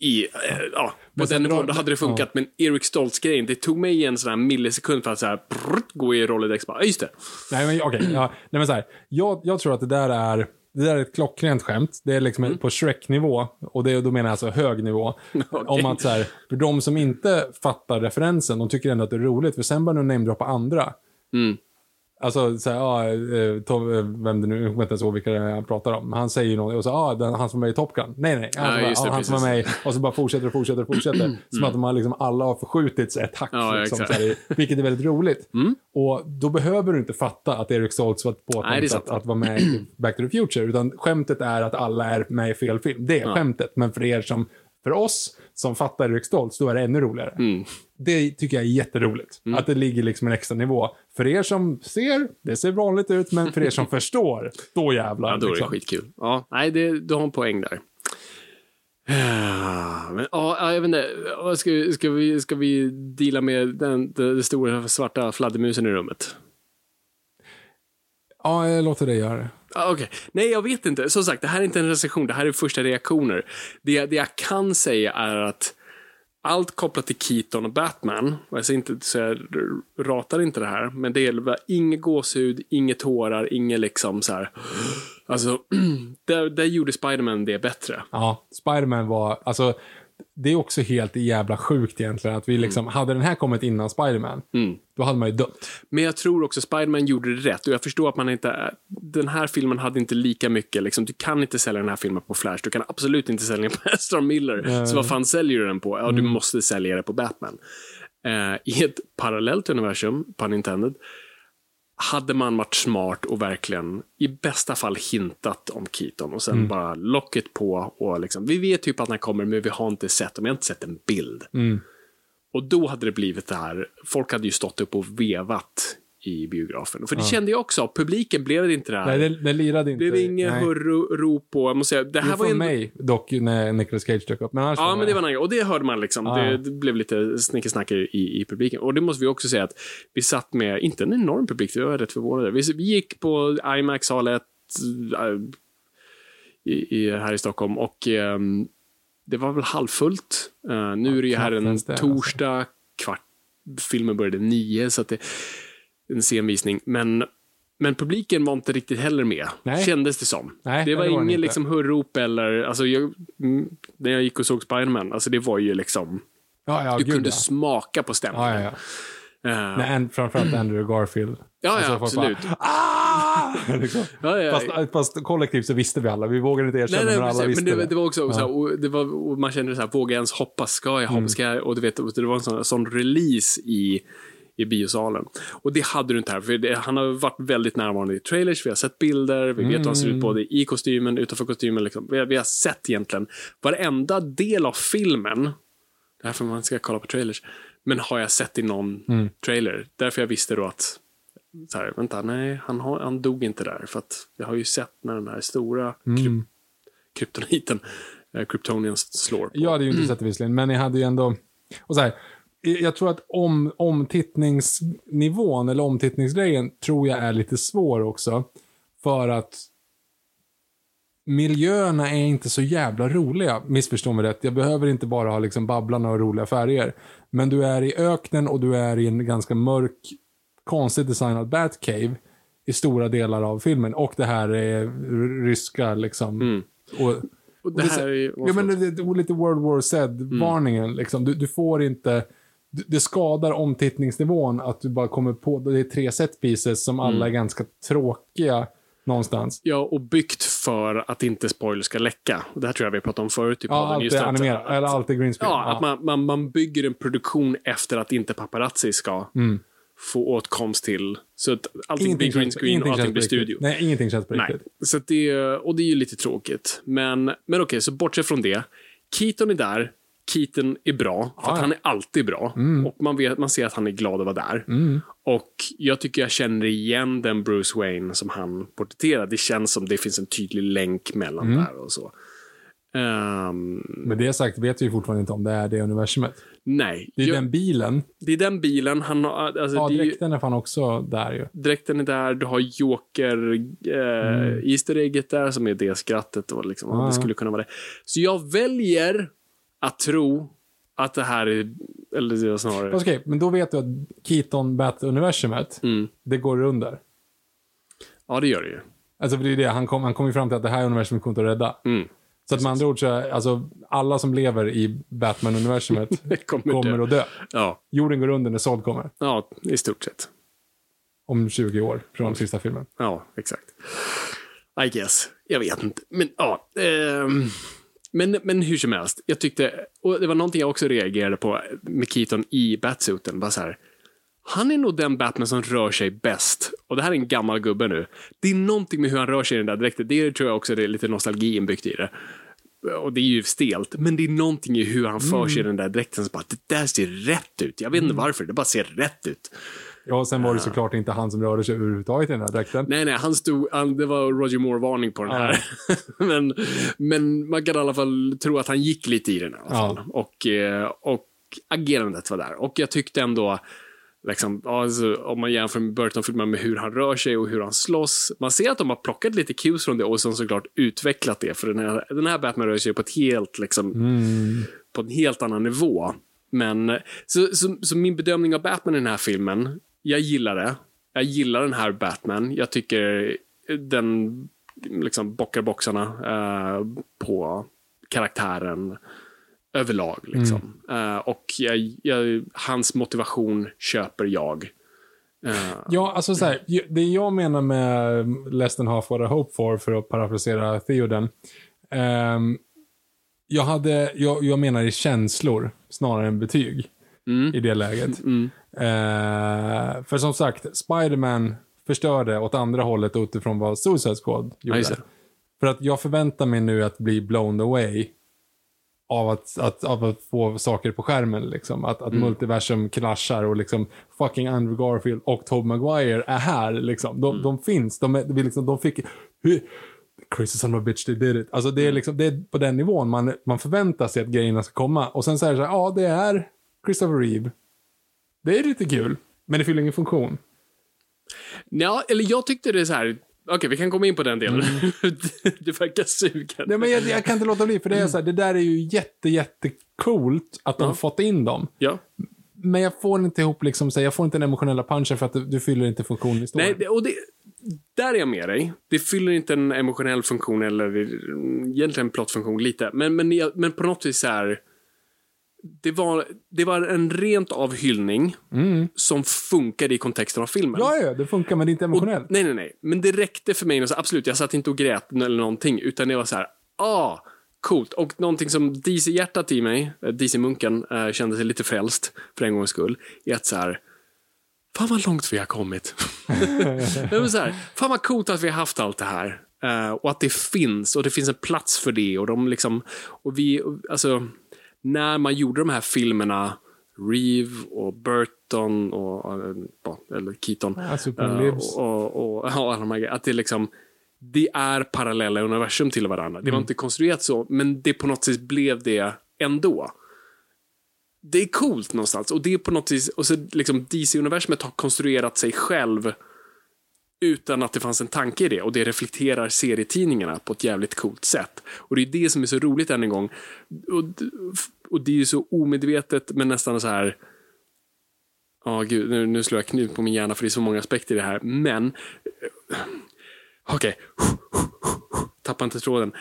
i, eh, ja, på den nivån, då hade det funkat. Men Eric Stoltz-grejen, det tog mig en sån här millisekund för att så här, prrrt, gå i Rolodex. Bara, "Ja, just det. Nej, men okej. ja, nej, men så här. Jag, jag tror att det där är det där är ett klockrent skämt. Det är liksom Mm. på Shrek-nivå. Och det, då menar jag alltså hög nivå. Om att så här, för de som inte fattar referensen, de tycker ändå att det är roligt. För sen börjar de namedroppa andra. Mm. Alltså, så här, ja, eh, Tom, eh, vem det nu, jag kommer inte ens ihåg vilka det är han pratar om. Han säger ju något, och så, ja, den, han som var med i Top Gun. Nej, nej, han, Ja, just det, ja, han som var med i, och så bara fortsätter och fortsätter och fortsätter. Som att de har liksom, alla har förskjutits ett hack. Ja, liksom, så här, vilket är väldigt roligt. Mm. Och då behöver du inte fatta att Eric Stoltz var påtänkt att, att vara med i Back to the Future. Utan skämtet är att alla är med i fel film. Det är Ja. skämtet. Men för er som, för oss som fattar Eric Stoltz, då är det ännu roligare. Mm. Det tycker jag är jätteroligt. Att det ligger liksom en extra nivå. För er som ser, det ser vanligt ut, men för er som förstår, då jävlar. Ja, då är det liksom. skitkul. Ja, nej, det, du har en poäng där. Men, ja, ja, jag vet inte. Ska, vi- ska, vi, ska vi deala med den, den, den stora svarta fladdermusen i rummet? Ja, jag låter dig göra det. Okej. Okay. Nej, jag vet inte. Som sagt, det här är inte en recension. Det här är första reaktioner. Det, det jag kan säga är att allt kopplat till Keaton och Batman, och jag, inte, så jag ratar inte det här, men det är inget gåshud, inget tårar, inget liksom så här. Alltså, där, där gjorde Spiderman det bättre. Ja, Spiderman var, alltså, det är också helt jävla sjukt egentligen att vi liksom, hade den här kommit innan Spider-Man, Mm. då hade man ju dött. Men jag tror också Spiderman gjorde det rätt och jag förstår att man inte, den här filmen hade inte lika mycket, liksom, du kan inte sälja den här filmen på Flash, du kan absolut inte sälja den på Ezra Miller. Så vad fan säljer du den på? Ja, du måste sälja det på Batman. Eh, I ett parallellt universum, pun intended, hade man varit smart och verkligen i bästa fall hintat om Keaton och sen bara locket på och liksom, vi vet typ att han kommer men vi har inte sett vi har inte sett en bild. Och då hade det blivit det här, folk hade ju stått upp och vevat i biografen. För det kände jag också, publiken blev det inte det här. Nej, det, det lirade inte. det blev inget hurrop och jag måste säga, det här Jo, var ändå- mig dock när Nicolas Cage dök upp. Men Ja, men det var nice. Och det hörde man liksom. Ja. Det, det blev lite snickesnack i, i publiken. Och det måste vi också säga att vi satt med, inte en enorm publik, det var jag rätt förvånad vi, vi gick på IMAX sal 1 i, i, här i Stockholm och ehm, det var väl halvfullt. Eh, nu är det ju här en alltså. torsdag, kvart, filmen började nio, så att det en sen visning. Men, men publiken var inte riktigt heller med, Nej. kändes det som. Nej, det var det var ingen liksom hurrop eller, alltså jag, mm, när jag gick och såg Spiderman, alltså det var ju liksom, Ja, ja, du gud, kunde ja. smaka på stämningen. Ja, ja. Eh, Nej, framförallt Andrew Garfield. Ja, ja, folk absolut. Bara, ah! liksom. Ja, ja. fast, fast kollektivt så visste vi alla. Vi vågade inte erkänna, Nej, nej, men alla visste men det, det var också Ja. så här, det var, man kände så här, vågar jag ens hoppas? Ska jag hoppas? Mm. Ska jag? Och du vet, det var en sån, sån release i, i biosalen. Och det hade du inte här, för det, han har varit väldigt närvarande i trailers, vi har sett bilder, vi vet hur han ser Mm. ut både i kostymen, utanför kostymen. Liksom. Vi, har, vi har sett egentligen varenda del av filmen, därför man ska kolla på trailers, men har jag sett i någon Mm. trailer. Därför jag visste då att så här, vänta, nej, han, har, han dog inte där. För att jag har ju sett när den här stora Mm. kryp, kryptoniten, eh, slår. På. Jag hade ju inte sett det visserligen, men jag hade ju ändå... Och så här, jag tror att om, omtittningsnivån, eller omtittningsgrejen, tror jag är lite svår också. För att miljöerna är inte så jävla roliga, missförstå mig rätt. Jag behöver inte bara ha liksom babblarna och roliga färger. Men du är i öknen och du är i en ganska mörk, konstigt designad Batcave i stora delar av filmen. Och det här är ryska liksom. Och, Och och det här är, Ja, men det, det, lite World War Z-varningen. Liksom. Du, du får inte... Det skadar omtittningsnivån att du bara kommer på... Det är tre set pieces som alla är ganska tråkiga någonstans. Ja, och byggt för att inte spoiler ska läcka. Det här tror jag vi pratade om förut. Typ Ja, allt är animerat. Eller allt är green screen. Ja, att man, man, man bygger en produktion efter att inte paparazzi ska få åtkomst till. Så att allting blir green känns- screen och ingenting allting blir studio. Nej, ingenting känns på Nej, riktigt. så att det, och det är ju lite tråkigt. Men, men okej, så bortsett från det. Keaton är där. Keaton är bra, för att ja. han är alltid bra. Mm. Och man, vet, man ser att han är glad att vara där. Och jag tycker jag känner igen den Bruce Wayne som han porträtterar. Det känns som det finns en tydlig länk mellan Mm. där och så. Ehm, Med det sagt vet vi fortfarande inte om det är det universumet. nej, Det är jag, den bilen. det är den bilen. Han har, alltså, Ja, det är ju, dräkten är fan också där ju. dräkten är där, du har Joker, eh, Easter egget där som är det skrattet och liksom, Mm. Ja. det skulle kunna vara det. Så jag väljer att tro att det här är, eller det är snarare, Okej, men då vet du att Keaton Bat-universumet, Mm. det går under. ja det gör det ju. Alltså för det är det, han kom, han kom ju fram till att det här universumet kommer inte att rädda. Mm. Så att med andra ord så är, alltså alla som lever i Batman-universumet Kommer kommer dö. att dö. Ja, Jorden går under när Zod kommer. ja, i stort sett. Om 20 år från sista filmen. Ja, exakt. I guess. Jag vet inte. Men ja. ehm, men, men hur som helst. Jag tyckte, och det var någonting jag också reagerade på med Keaton i Batsuiten. Bara så här. Han är nog den Batman som rör sig bäst. Och det här är en gammal gubbe nu. Det är någonting med hur han rör sig i den där dräkten. Det tror jag också det är lite nostalgi inbyggt i det. Och det är ju stelt, men det är någonting i hur han för sig i den där dräkten. Så bara, det där ser rätt ut. Jag vet inte varför, det bara ser rätt ut. Ja, sen var det såklart inte han som rörde sig överhuvudtaget i den här dräkten. Nej, nej, han stod, han, det var Roger Moore-varning på den här. men, men man kan i alla fall tro att han gick lite i den i fall. Och, eh, och agerandet var där. Och jag tyckte ändå, liksom, ja, alltså, om man jämför med Burton-filmen med hur han rör sig och hur han slåss. Man ser att de har plockat lite cues från det och sen såklart utvecklat det. För den här, den här Batman rör sig på ett helt, liksom, på en helt annan nivå. Men, så, så, så min bedömning av Batman i den här filmen, jag gillar det. Jag gillar den här Batman. Jag tycker den liksom bockar boxarna eh, på karaktären. överlag. Liksom. Eh, och jag, jag, hans motivation köper jag. Eh, Ja, alltså så här, det jag menar med Less than half what I hope for, för att parafrasera Theoden. ehm, jag, hade, jag, jag menar i känslor snarare än betyg i det läget. Eh, för som sagt, Spider-Man förstörde åt andra hållet utifrån vad Suicide Squad Ja, gjorde. det. För att jag förväntar mig nu att bli blown away av att, att, av att få saker på skärmen. Liksom. Att, att Mm. multiversum kraschar och liksom fucking Andrew Garfield och Tobey Maguire är här. Liksom. De, Mm. de finns. De, är, vi liksom, de fick... Hur, Crazy son of a bitch, they did it. Alltså det är, Mm. liksom, det är på den nivån man, man förväntar sig att grejerna ska komma. Och sen det så här, ja det är Christopher Reeve. Det är lite kul, men det fyller ingen funktion. Ja, eller jag tyckte det är så här. Okej, vi kan komma in på den delen. du verkar sugen. Mm. Nej, men jag, jag kan inte låta bli, för det är så här, det där är ju jätte, jätte coolt att de har fått in dem. Ja. Men jag får inte ihop liksom, så jag får inte den emotionella punchen för att du, du fyller inte funktionen i. Nej, det, och det, där är jag med dig. Det fyller inte en emotionell funktion eller mm, egentligen en plottfunktion lite. Men, men, men på något vis här. Det var, det var en rent av hyllning som funkade i kontexten av filmen. Ja, ja, det funkar, men det är inte Och, emotionellt. nej, nej, nej. Men det räckte för mig. Och så, absolut, jag satt inte och grät eller någonting. Utan det var så här, ah, coolt. Och någonting som DC-hjärtat i mig, eh, DC-munken, eh, kände sig lite frälst för en gångs skull. Är att så här, fan vad långt vi har kommit. Men så här, fan vad coolt att vi har haft allt det här. Eh, och att det finns, och det finns en plats för det. Och de liksom, och vi, alltså, när man gjorde de här filmerna, Reeve och Burton och, eller Keaton. Eh, och, och, och alla de här grejerna. Att det liksom, det är parallella universum till varandra. Det var inte konstruerat så, men det på något sätt blev det ändå. Det är coolt någonstans. Och det är på något vis, och så liksom DC-universumet har konstruerat sig själv utan att det fanns en tanke i det. Och det reflekterar serietidningarna på ett jävligt coolt sätt. Och det är det som är så roligt än en gång. Och, och det är ju så omedvetet, men nästan så här... Ja, gud, nu, nu slår jag knut på min hjärna för det är så många aspekter i det här. Men... Okej. Okej. Tappa inte tråden.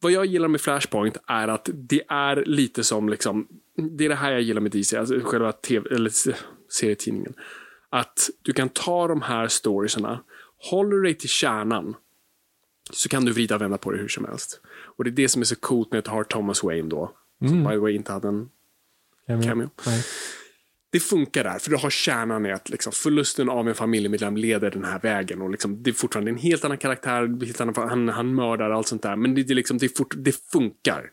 Vad jag gillar med Flashpoint är att det är lite som liksom... Det är det här jag gillar med DC, alltså själva TV, eller serietidningen. Att du kan ta de här storiesarna, håller du dig till kärnan, så kan du vrida och vända på det hur som helst. Och det är det som är så coolt med att ha Thomas Wayne då. Som by the way inte hade en Cameo. cameo. Det funkar där, för du har kärnan i att liksom, förlusten av en familjemedlem leder den här vägen. Och liksom, det är fortfarande en helt annan karaktär, helt annan, han, han mördar allt sånt där. Men det, det, är liksom, det, fort, det funkar.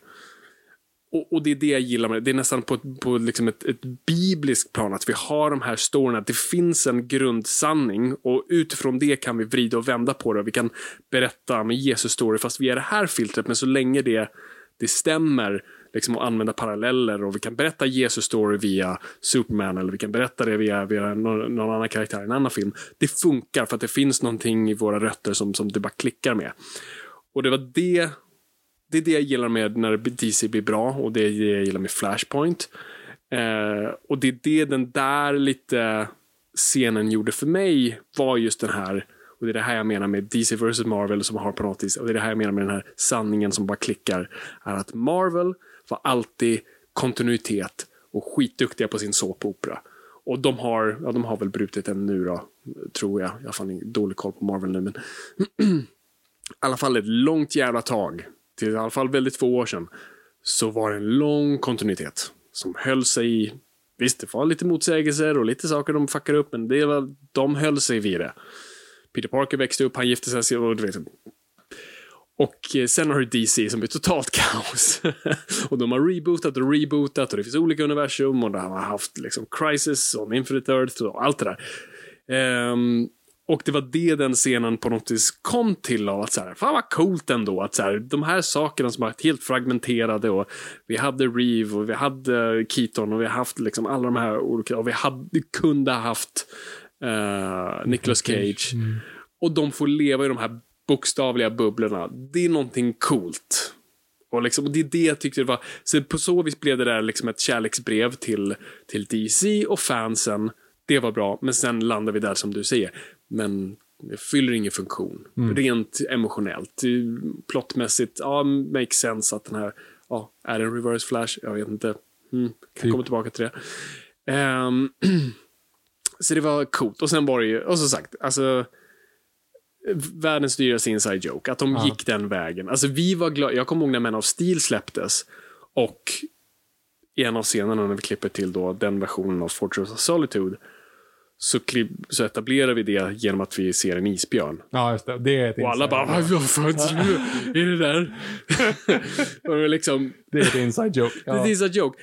Och, och det är det jag gillar med det. Det är nästan på, ett- på liksom ett, ett bibliskt plan att vi har de här storyna. Det finns en grundsanning och utifrån det kan vi vrida och vända på det. Vi kan berätta med Jesus story fast via det här filtret. Men så länge det, det stämmer liksom att använda paralleller och vi kan berätta Jesus story via Superman eller vi kan berätta det via, via någon, någon annan karaktär i en annan film. Det funkar för att det finns någonting i våra rötter som, som det bara klickar med. Och det var det det är det jag gillar med när DC blir bra och det är det jag gillar med Flashpoint. Eh, och det är det den där lite scenen gjorde för mig var just den här och det är det här jag menar med DC vs Marvel som har på något vis och det är det här jag menar med den här sanningen som bara klickar är att Marvel var alltid kontinuitet och skitduktiga på sin såpopera. Och de har, ja, de har väl brutit den nu då, tror jag. Jag har fan dålig koll på Marvel nu, men i alla fall ett långt jävla tag, till i alla fall väldigt få år sedan, så var det en lång kontinuitet som höll sig i... Visst, det var lite motsägelser och lite saker de fuckade upp, men det var, de höll sig vid det. Peter Parker växte upp, han gifte sig och du vet, och eh, sen har du DC som är totalt kaos. och de har rebootat och rebootat och det finns olika universum och de har haft liksom Crisis och Infinite Earth och allt det där. Um, och det var det den scenen på något vis kom till av att så här, fan vad coolt ändå att så här, de här sakerna som varit helt fragmenterade och vi hade Reeve och vi hade Keaton och vi har haft liksom alla de här olika och vi hade, kunde ha haft uh, Nicolas Cage. Och de får leva i de här bokstavliga bubblorna. Det är någonting coolt. Och, liksom, och det är det jag tyckte det var. Så på så vis blev det där liksom ett kärleksbrev till, till DC och fansen. Det var bra, men sen landar vi där som du säger. Men fyller ingen funktion. Rent emotionellt. Plottmässigt, ja, makes sense att den här ja, är det en reverse flash? Jag vet inte. Mm, kan Typ. komma tillbaka till det. Ehm, så det var coolt. Och sen var det ju, och som sagt, alltså världens dyraste inside joke. Att de Ja. gick den vägen. Alltså vi var glada. Jag kommer ihåg när Man of Steel släpptes. Och i en av scenerna när vi klipper till då den versionen av Fortress of Solitude. Så, så etablerar vi det genom att vi ser en isbjörn. Ja, just det. Det är ett Och alla inside- bara, vad fan är det där? och liksom, Det är ett inside joke. det är a joke.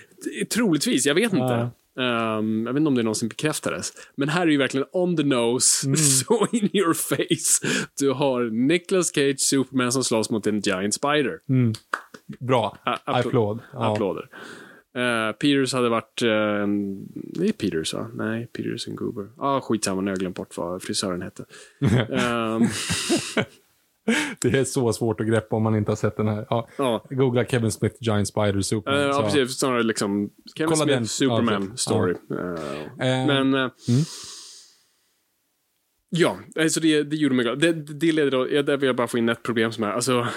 Troligtvis, jag vet inte. Ja. Ehm, jag vet inte om det någonsin bekräftades. Men här är ju verkligen on the nose, så in your face. Du har Nicolas Cage, Superman som slåss mot en giant spider. Bra. A- appl- Applåd. Ja. Applåder. Uh, Peters hade varit eh, en... Det är Peters va? Nej, Peters and Goober. Ja, ah, skitsamma, nu har jag glömt bort vad frisören hette. Ehm, Det är så svårt att greppa om man inte har sett den här. Ja. ja. Googla Kevin Smith, Giant Spider, Superman. Eh, ja, precis. Snarare liksom Kevin Kolla Smith, den. Superman Ja, story. ja. Eh, Eh, men... eh, Ja, alltså det, det gjorde mig glad. Det, det leder då, där vill jag bara få in ett problem som är, alltså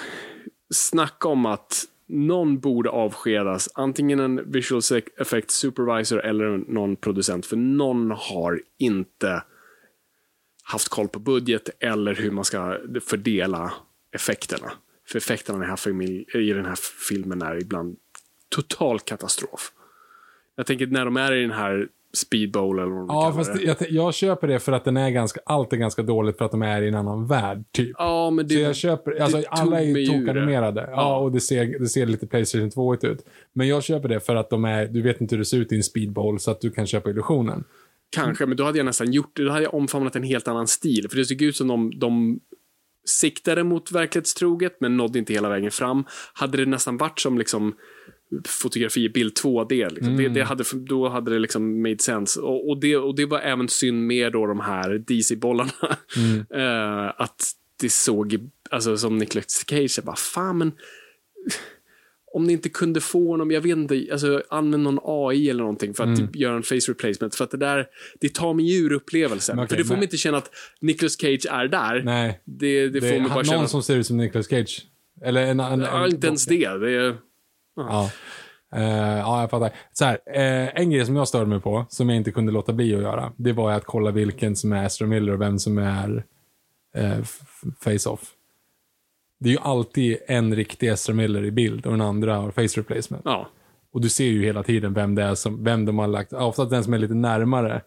snacka om att någon borde avskedas, antingen en visual effect supervisor eller någon producent, för någon har inte haft koll på budget eller hur man ska fördela effekterna. För effekterna i den här, i den här filmen är ibland total katastrof. Jag tänker när de är i den här speedbowl eller vad de Ja, fast det. jag, jag köper det för att den är ganska, allt är ganska dåligt för att de är i en annan värld, typ. Ja, men det, Så jag köper, alltså alla är ju tokanimerade. Ja. Ja. och det ser, det ser lite Playstation 2 ut. Men jag köper det för att de är, du vet inte hur det ser ut i en speedbowl så att du kan köpa illusionen. Kanske, men då hade jag nästan gjort det. Då hade jag omfamnat en helt annan stil. För det såg ut som de, de siktade mot verklighetstroget, men nådde inte hela vägen fram. Hade det nästan varit som liksom fotografi, bild 2D. Liksom. Det, det hade, då hade det liksom made sense. Och, och, det, och det var även synd med då de här DC-bollarna. Eh, att det såg, alltså som Nicolas Cage, bara fan men om ni inte kunde få honom, jag vet inte, alltså använd någon AI eller någonting för att typ, göra en face replacement. För att det där, det tar mig ur upplevelsen. Okej, för det får men- mig inte känna att Nicolas Cage är där. Nej. Det, det, Det, får mig bara någon känna... som ser ut som Nicolas Cage. Eller en, en, ja, en inte ens det. det är, Ja. Eh, ja, jag fattar. Så här, eh, en grej som jag störde mig på, som jag inte kunde låta bli att göra, det var att kolla vilken som är Astra Miller och vem som är f- Face-Off. Det är ju alltid en riktig Astra Miller i bild och den andra har face replacement. ja. Och du ser ju hela tiden vem det är som, vem de har lagt, oftast den som är lite närmare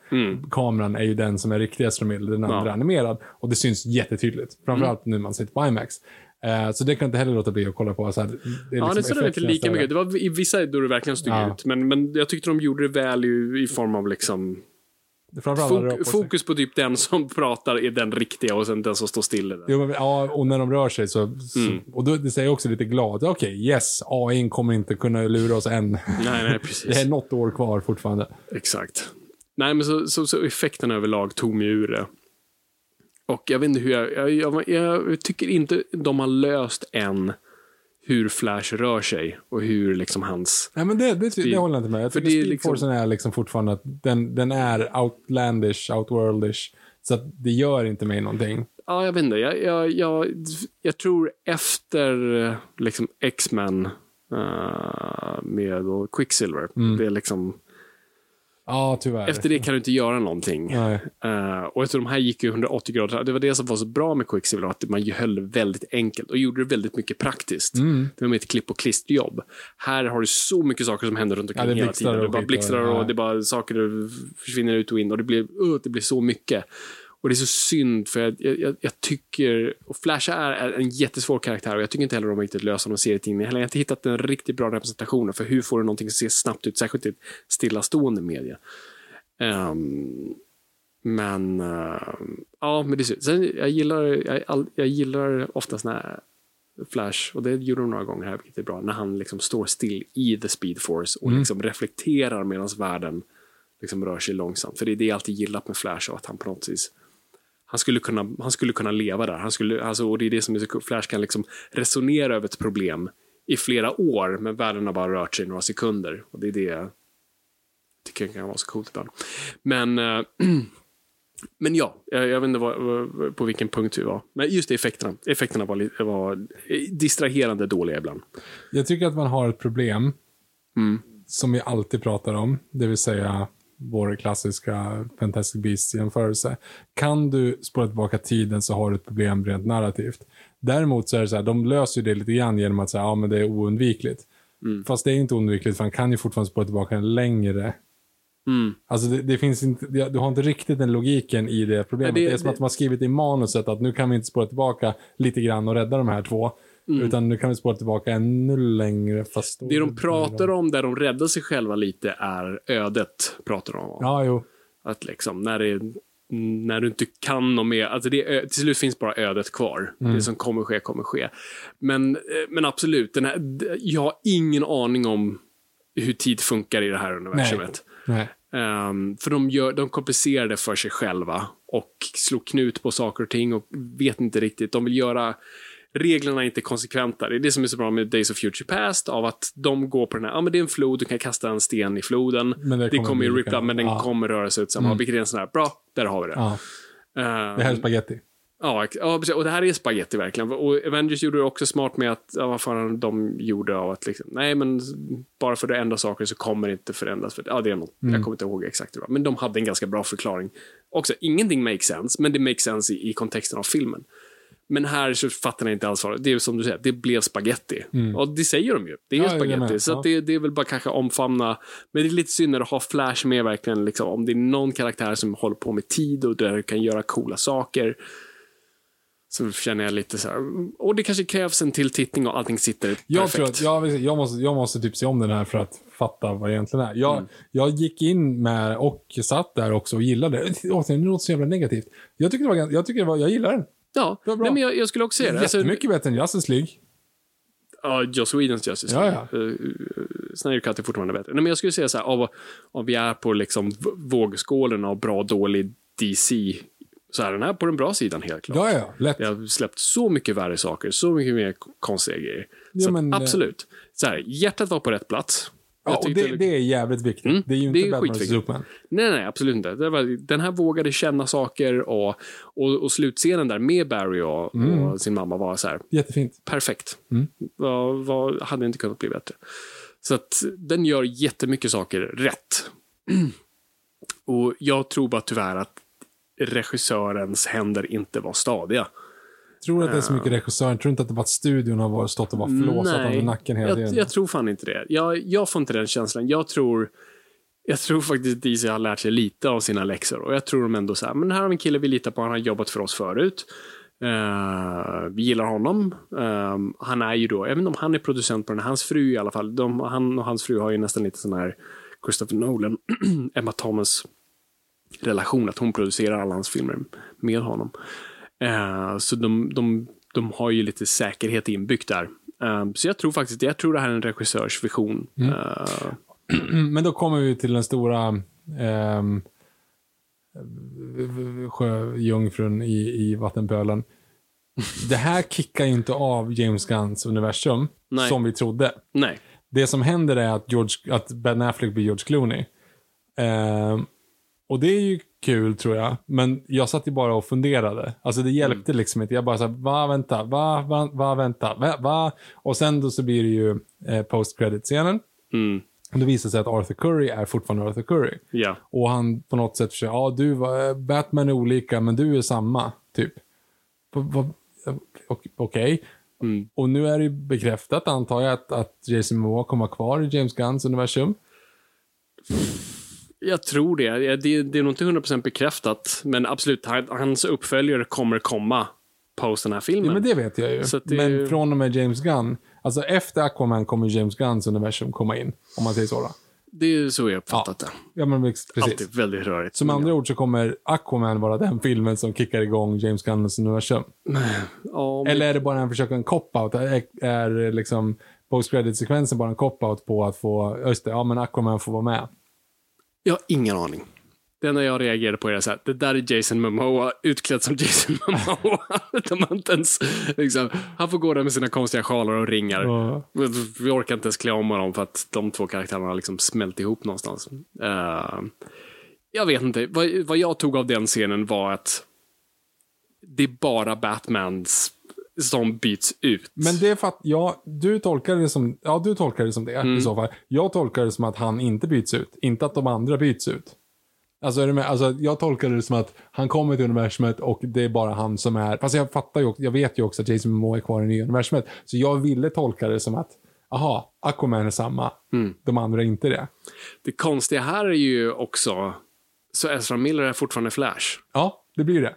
kameran är ju den som är riktig Astra Miller, den andra Mm. Ja. Mm. animerad. Och det syns jättetydligt. Framförallt nu man sitter på IMAX. Eh, så det kan jag inte heller låta bli att kolla på. Så här, det är Ja, liksom det såg inte lika mycket. Det var i vissa då det verkligen stod Ja. ut. Men, men jag tyckte de gjorde det väl i, i form av liksom det fok, fokus på typ den som pratar är den riktiga och sen den som står still. Jo, men, ja, och när de rör sig så... så Mm. Och då, det säger jag också lite glad. Okej, yes, AI kommer inte kunna lura oss än. Nej, nej, Det precis. är något år kvar fortfarande. Exakt. Nej, men så, så, så effekten överlag tog mig ur det. Och jag vet inte hur jag, jag, jag, jag tycker inte de har löst än hur Flash rör sig och hur liksom hans... Nej, men det, det, det håller jag inte med. Jag för tycker Speedforcen är liksom fortfarande att den, den är outlandish, outworldish. Så att det gör inte mig någonting. Ja, jag vet inte. Jag, jag, jag, jag tror efter eh, liksom X-Men eh, med Quicksilver. Det är liksom, Ja, tyvärr. efter det kan du inte göra någonting. Eh, och de här gick ju 180 grader. Det var det som var så bra med Quicksilver, att man höll det väldigt enkelt och gjorde det väldigt mycket praktiskt. Mm. Det var med ett klipp och klisterjobb. Här har du så mycket saker som händer runt omkring Ja, hela tiden. Det och bara och- blixtrar och ja. det bara saker försvinner ut och in och det blir, uh, det blir så mycket. Och det är så synd för jag, jag, jag tycker, och Flash är, är en jättesvår karaktär och jag tycker inte heller de har riktigt löst honom serietidningen. Jag har inte hittat en riktigt bra representation för hur får du någonting att se snabbt ut, särskilt i ett stillastående media. Ehm, men ehm, ja, men det är. Sen, jag gillar, jag, jag gillar oftast när Flash, och det gjorde de några gånger här, vilket är bra, när han liksom står still i the speed force och liksom reflekterar medan världen liksom rör sig långsamt. För det är det jag alltid gillat med Flash, och att han på något vis han skulle, kunna, han skulle kunna leva där. Han skulle, alltså, och det är det som är så. Flash kan liksom resonera över ett problem i flera år, men världen har bara rört sig några sekunder. Och det är det jag tycker kan vara så coolt ibland. Men, eh, Men ja, jag, jag vet inte vad, på vilken punkt vi var. Men just det, effekterna. Effekterna var, var distraherande dåliga ibland. Jag tycker att man har ett problem som vi alltid pratar om, det vill säga vår klassiska Fantastic Beasts-jämförelse. Kan du spåra tillbaka tiden så har du ett problem rent narrativt. Däremot så är det så här, de löser det lite grann genom att säga ja men det är oundvikligt. Fast det är inte oundvikligt för han kan ju fortfarande spåra tillbaka den längre. Alltså det, det finns inte, du har inte riktigt den logiken i det problemet. Nej, det, det- är som det- att de har skrivit i manuset att nu kan vi inte spåra tillbaka lite grann och rädda de här två. Utan nu kan vi spåra tillbaka ännu längre. Fast Det de pratar om där de räddar sig själva lite är ödet. Pratar de om. Ja, jo. Att liksom, när, det, när du inte kan något mer, alltså det, till slut finns bara ödet kvar. Mm. Det som kommer ske, kommer ske. Men, eh, men absolut, den här, jag har ingen aning om hur tid funkar i det här universumet. Nej. Ehm, för de, gör, de komplicerar det för sig själva och slår knut på saker och ting och vet inte riktigt. De vill göra reglerna är inte konsekventa. Det är det som är så bra med Days of Future Past, av att de går på den här, ja men det är en flod, du kan kasta en sten i floden. Men det det kommer ju rippa, men den Ja. kommer röra sig ut samma, mm. vilket är en sån här, bra, där har vi det. Ja, Ehm, det här är spaghetti. Ja, ja, precis. och det här är spaghetti verkligen. Och Avengers gjorde det också smart med att, ja, vad fan de gjorde av att liksom, nej men bara för att ändra saker så kommer det inte förändras. För, ja, det är något, Mm. Jag kommer inte ihåg exakt hur det var. Men de hade en ganska bra förklaring. Också, ingenting makes sense, men det makes sense i, i kontexten av filmen. Men här så fattar jag inte alls vad det är som du säger, det blev spaghetti. Och det säger de ju. Det är Mm. Ja, spaghetti. Så Ja. att det, det är väl bara kanske omfamna. Men det är lite synd du har Flash med verkligen. Liksom, om det är någon karaktär som håller på med tid och där du kan göra coola saker. Så känner jag lite så här. Och det kanske krävs en till tittning och allting sitter Jag perfekt. tror att jag, jag, måste, jag måste typ se om den här för att fatta vad det egentligen är. Jag, Mm. jag gick in med och satt där också och gillade. Återigen, det låter så jävla negativt. Jag tycker det var, jag tycker det var, jag gillar den. Ja, var bra. Nej, men jag, jag skulle också säga det. Alltså, Jättemycket bättre än Justice League. Ja, Joss Whedons Justice League. Ja, ja. Snyder Cut är fortfarande bättre. Nej, men jag skulle säga så här, av, av vi är på liksom vågskålen av bra, dålig DC, så är den här på den bra sidan helt klart. Ja, ja, lätt. Det har släppt så mycket värre saker, så mycket mer konstiga grejer. Ja, så men, att, absolut. Så här, hjärtat var på rätt plats. Ja, och det, det är jävligt viktigt. Mm, det är ju inte är Batman vs. Superman. Nej, nej, absolut inte. Det var, den här vågade känna saker och, och, och slutscenen där med Barry och, Mm. och sin mamma var så här, Jättefint. perfekt. Mm. Vad, vad hade inte kunnat bli bättre. Så att den gör jättemycket saker rätt. Och jag tror bara tyvärr att regissörens händer inte var stadiga. Tror du att det är så mycket regissören? Tror du inte att det var att studion har varit- stått och bara flåsat över nacken hela jag, tiden? jag tror fan inte det. Jag, jag får inte den känslan. Jag tror, jag tror faktiskt att DC har lärt sig lite av sina läxor. Och jag tror de ändå så här, men här har vi en kille vi litar på, han har jobbat för oss förut. Eh, vi gillar honom. Eh, han är ju då, inte om han är producent på den, hans fru i alla fall. De, han och hans fru har ju nästan lite sån här Christopher Nolan, Emma Thomas relation, att hon producerar alla hans filmer med honom. Eh, så de, de, de har ju lite säkerhet inbyggt där. Eh, så jag tror faktiskt, jag tror det här är en regissörs vision. Eh, Men då kommer vi till den stora ehm, sjöjungfrun i, i vattenpölen. Det här kickar ju inte av James Gunns universum Nej. som vi trodde. nej. Det som händer är att, George, att Ben Affleck blir George Clooney. Ehm, och det är ju kul tror jag. Men jag satt ju bara och funderade. Alltså det hjälpte liksom inte. Jag bara såhär, va, vänta, va, va, va vänta, va, va? Och sen då så blir det ju eh, post credit scenen Mm. Och det visar sig att Arthur Curry är fortfarande Arthur Curry. Ja. Och han på något sätt försöker, ja du, var- Batman är olika men du är samma, typ. Okej. Mm. Och nu är det ju bekräftat, antar jag, att, att Jason Momoa kommer vara kvar i James Gunns universum. Jag tror det. Ja, Det, det är nog inte 100% bekräftat. Men absolut, han- hans uppföljare kommer komma post den här filmen. Ja, men det vet jag ju. Det- Men från och med James Gunn, alltså efter Aquaman kommer James Gunns universum komma in, om man säger så. Då. Det är så jag uppfattat det. Ja, men precis. Alltid väldigt rörigt. Som andra ja. ord så kommer Aquaman vara den filmen som kickar igång James Gunns universum. Ja, men- Eller är det bara en försök en cop-out? Är, är liksom post credit sekvensen bara en cop-out på att få, just det, ja men Aquaman får vara med. Jag har ingen aning. Det enda jag reagerade på är så här, det där är Jason Momoa utklädd som Jason Momoa. De har inte ens, liksom, han får gå där med sina konstiga sjalar och ringar. Ja. Vi orkar inte ens klä om honom för att de två karaktärerna har liksom smält ihop någonstans. Eh, Jag vet inte. Vad, vad jag tog av den scenen var att det är bara Batmans som byts ut. Men det är för att, ja, du tolkar det som, ja, du tolkar det som det Mm. i så fall. Jag tolkar det som att han inte byts ut, inte att de andra byts ut. Alltså, är du med? alltså jag tolkar det som att han kommer till universumet och det är bara han som är, fast jag fattar ju också, jag vet ju också att Jason Momoa är kvar i nya universumet. Så jag ville tolka det som att, aha, Aquaman är samma, Mm. de andra är inte det. Det konstiga här är ju också, så Ezra Miller är fortfarande Flash. Ja, det blir det.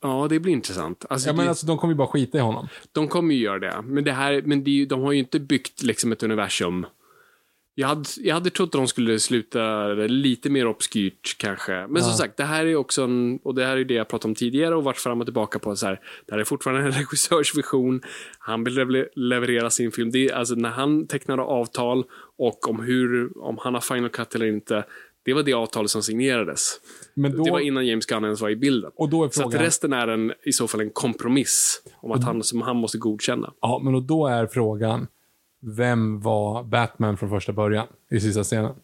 Ja, det blir intressant. Alltså, Ja, men det, alltså, de kommer ju bara skita i honom. De kommer ju göra det. Men, det här, men det de har ju inte byggt liksom ett universum. Jag hade, jag hade trott att de skulle sluta lite mer obskyrt kanske. Men som sagt, det här är också en, och det här är det jag pratade om tidigare och varit fram och tillbaka på. Så här, det här är fortfarande en regissörs vision. Han vill lever- leverera sin film. Det är, alltså, när han tecknade avtal och om, hur, om han har final cut eller inte. Det var det avtalet som signerades. Då, Det var innan James Gunn ens var i bilden. och då är Så frågan, resten är en, i så fall en kompromiss om att han, som han måste godkänna. ja, men och då är frågan, vem var Batman från första början i sista scenen?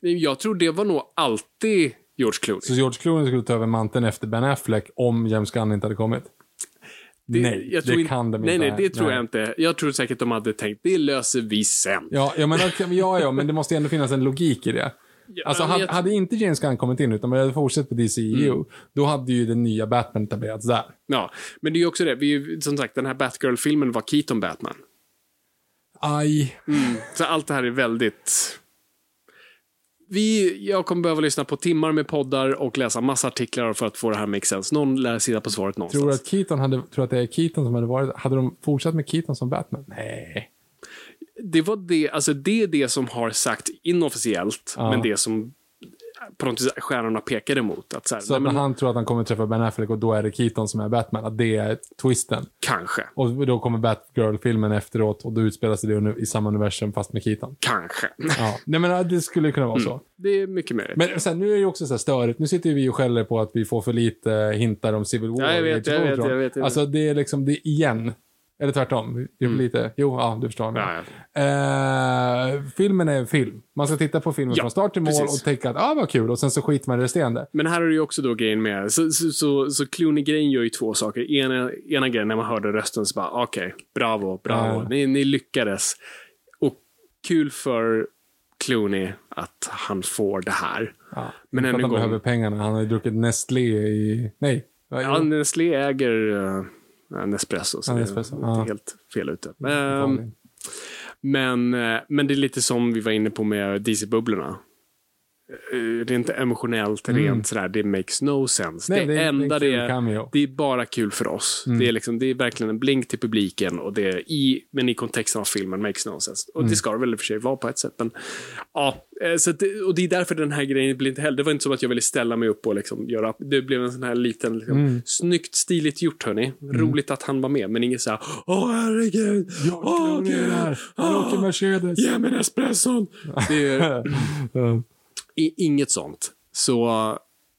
Jag tror det var nog alltid George Clooney. Så George Clooney skulle ta över manteln efter Ben Affleck om James Gunn inte hade kommit? Det, nej, jag tror det inte- kan de nej, inte. Nej, det tror jag inte. Jag tror säkert de hade tänkt, det löser vi sen. Ja, ja, men, ja, ja, men det måste ändå finnas en logik i det. Alltså, men hade, jag- hade inte James Gunn kommit in, utan man hade fortsatt på DCEU, Mm. då hade ju den nya Batman etablerats där. Ja, men det är ju också det. Vi, som sagt, den här Batgirl-filmen var Keaton Batman. Aj. Så allt det här är väldigt... Vi, jag kommer behöva lyssna på timmar med poddar och läsa massa artiklar för att få det här make sense. Någon lär sitta på svaret någonstans. Tror du att Keaton hade, tror att det är Keaton som hade varit, hade de fortsatt med Keaton som Batman? Nej. det var det, alltså det är det som har sagt inofficiellt, Ja. men det som på något vis stjärnorna pekade mot. Att så här, Så nej, men, han tror att han kommer träffa Ben Affleck och då är det Keaton som är Batman, att det är twisten. Kanske. Och då kommer Batgirl-filmen efteråt och då utspelar sig det i samma universum fast med Keaton. Kanske. Ja, nej men det skulle kunna vara så. Det är mycket mer. Men sen, nu är det ju också så här störigt. Nu sitter vi och skäller på att vi får för lite hintar om Civil War. Ja, jag vet, jag vet, jag vet, jag vet. Alltså det är liksom, det är igen. Eller tvärtom. Är för lite. Jo, ja, du förstår mig. Mm. Ja, Eh, filmen är en film. Man ska titta på filmen Ja, från start till mål precis. och tänka att ah, vad kul och sen så skiter man i resterande. Men här är det ju också då grejen med, så, så, så, så Clooney-grejen gör ju två saker. Ena, ena grejen när man hörde rösten så bara, okej, bravo, bravo, Ja. ni, ni lyckades. Och kul för Clooney att han får det här. Ja, Men att en han gång, behöver pengarna. Han har ju druckit Nestlé i... Nej. ja, Nestlé äger uh, Nespresso, så Ja, det Nespresso, är ja. inte helt fel ute. Ehm, Farlig. Men, eh, men det är lite som vi var inne på med DC-bubblorna. Eh, Rent emotionellt, rent sådär, det makes no sense. Mm. Nej, det, det är- det är en enda det är. Mm. det är bara kul för oss. Det, är liksom, det är verkligen en blink till publiken, och det är i, men i kontexten av filmen makes no sense. Och Mm. det ska det väl i och för sig vara på ett sätt. Men, ja, eh, så det, och det är därför den här grejen blir inte heller, det var inte som att jag ville ställa mig upp och liksom göra, det blev en sån här liten, liksom, Mm. snyggt, stiligt gjort hörni. Roligt att han var med, men ingen såhär, åh herregud, Ja, åh, är gud. Han åh, åker Mercedes. Ge mig en espresson! Inget sånt. Så,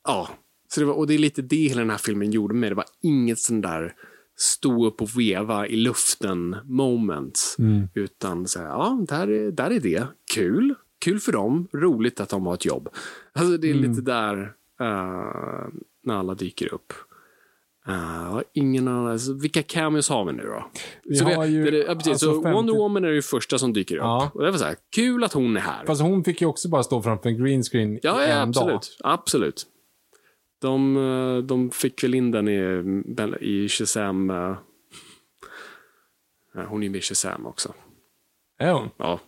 ja. Så det var, och det är lite det hela den här filmen gjorde med. Det var inget sån där stå upp och veva i luften moments. Utan så här, ja, där är, där är det. Kul. Kul för dem. Roligt att de har ett jobb. Alltså det är lite där eh, när alla dyker upp. Uh, ingen annan, alltså, vilka cameos har vi nu då? Vi så har ju, det, det, ja, precis, alltså, så 50 Wonder Woman är ju första som dyker upp. Ja. Och det var så här, kul att hon är här. Fast hon fick ju också bara stå framför en green screen Ja, en dag. absolut. Absolut. De, eh, de fick väl in den i, i Shazam. ja, Hon är med i Shazam också. Är hon? Ja.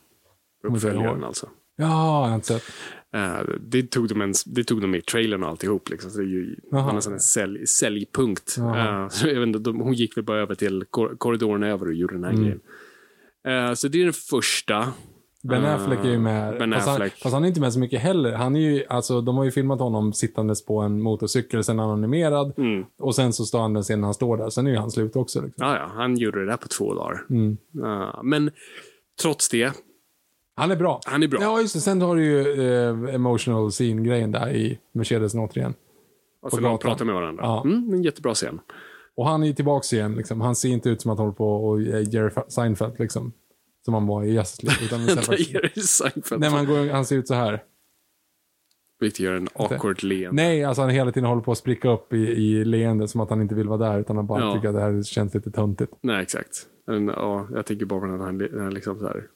Uppföljaren alltså. Ja, jag har inte sett. Eh, det, tog de en, det tog de i trailern och alltihop. Liksom. Så det är ju nästan en sälj, säljpunkt. Eh, så jag inte, de, hon gick väl bara över till kor korridoren över och gjorde den här Mm. grejen. Eh, så det är den första. Ben Affleck är ju med. Ben fast, han, fast han är inte med så mycket heller. Han är ju, alltså, de har ju filmat honom sittandes på en motorcykel, sen animerad. Mm. Och sen så står han den scenen han står där. Sen är ju han slut också. Liksom. Ja, ja, han gjorde det där på två dagar. Mm. Men trots det, Han är bra. han är bra. Ja, just det. Sen har du ju eh, emotional scene-grejen där i Mercedesen återigen. Alltså på de pratar med varandra. Ja. Mm, en jättebra scen. Och han är ju tillbaks igen. Liksom. Han ser inte ut som att han håller på och är Jerry Seinfeld, liksom. Som han var i Justice League. Utan Jerry Seinfeld. Nej, men han, går, han ser ut så här. Vilket gör en awkward leende. Nej, alltså han hela tiden håller på att spricka upp i, i leende som att han inte vill vara där, utan han bara Ja. tycker att det här känns lite töntigt. Nej, exakt. Men, ja, jag tänker bara på när han, när han liksom så här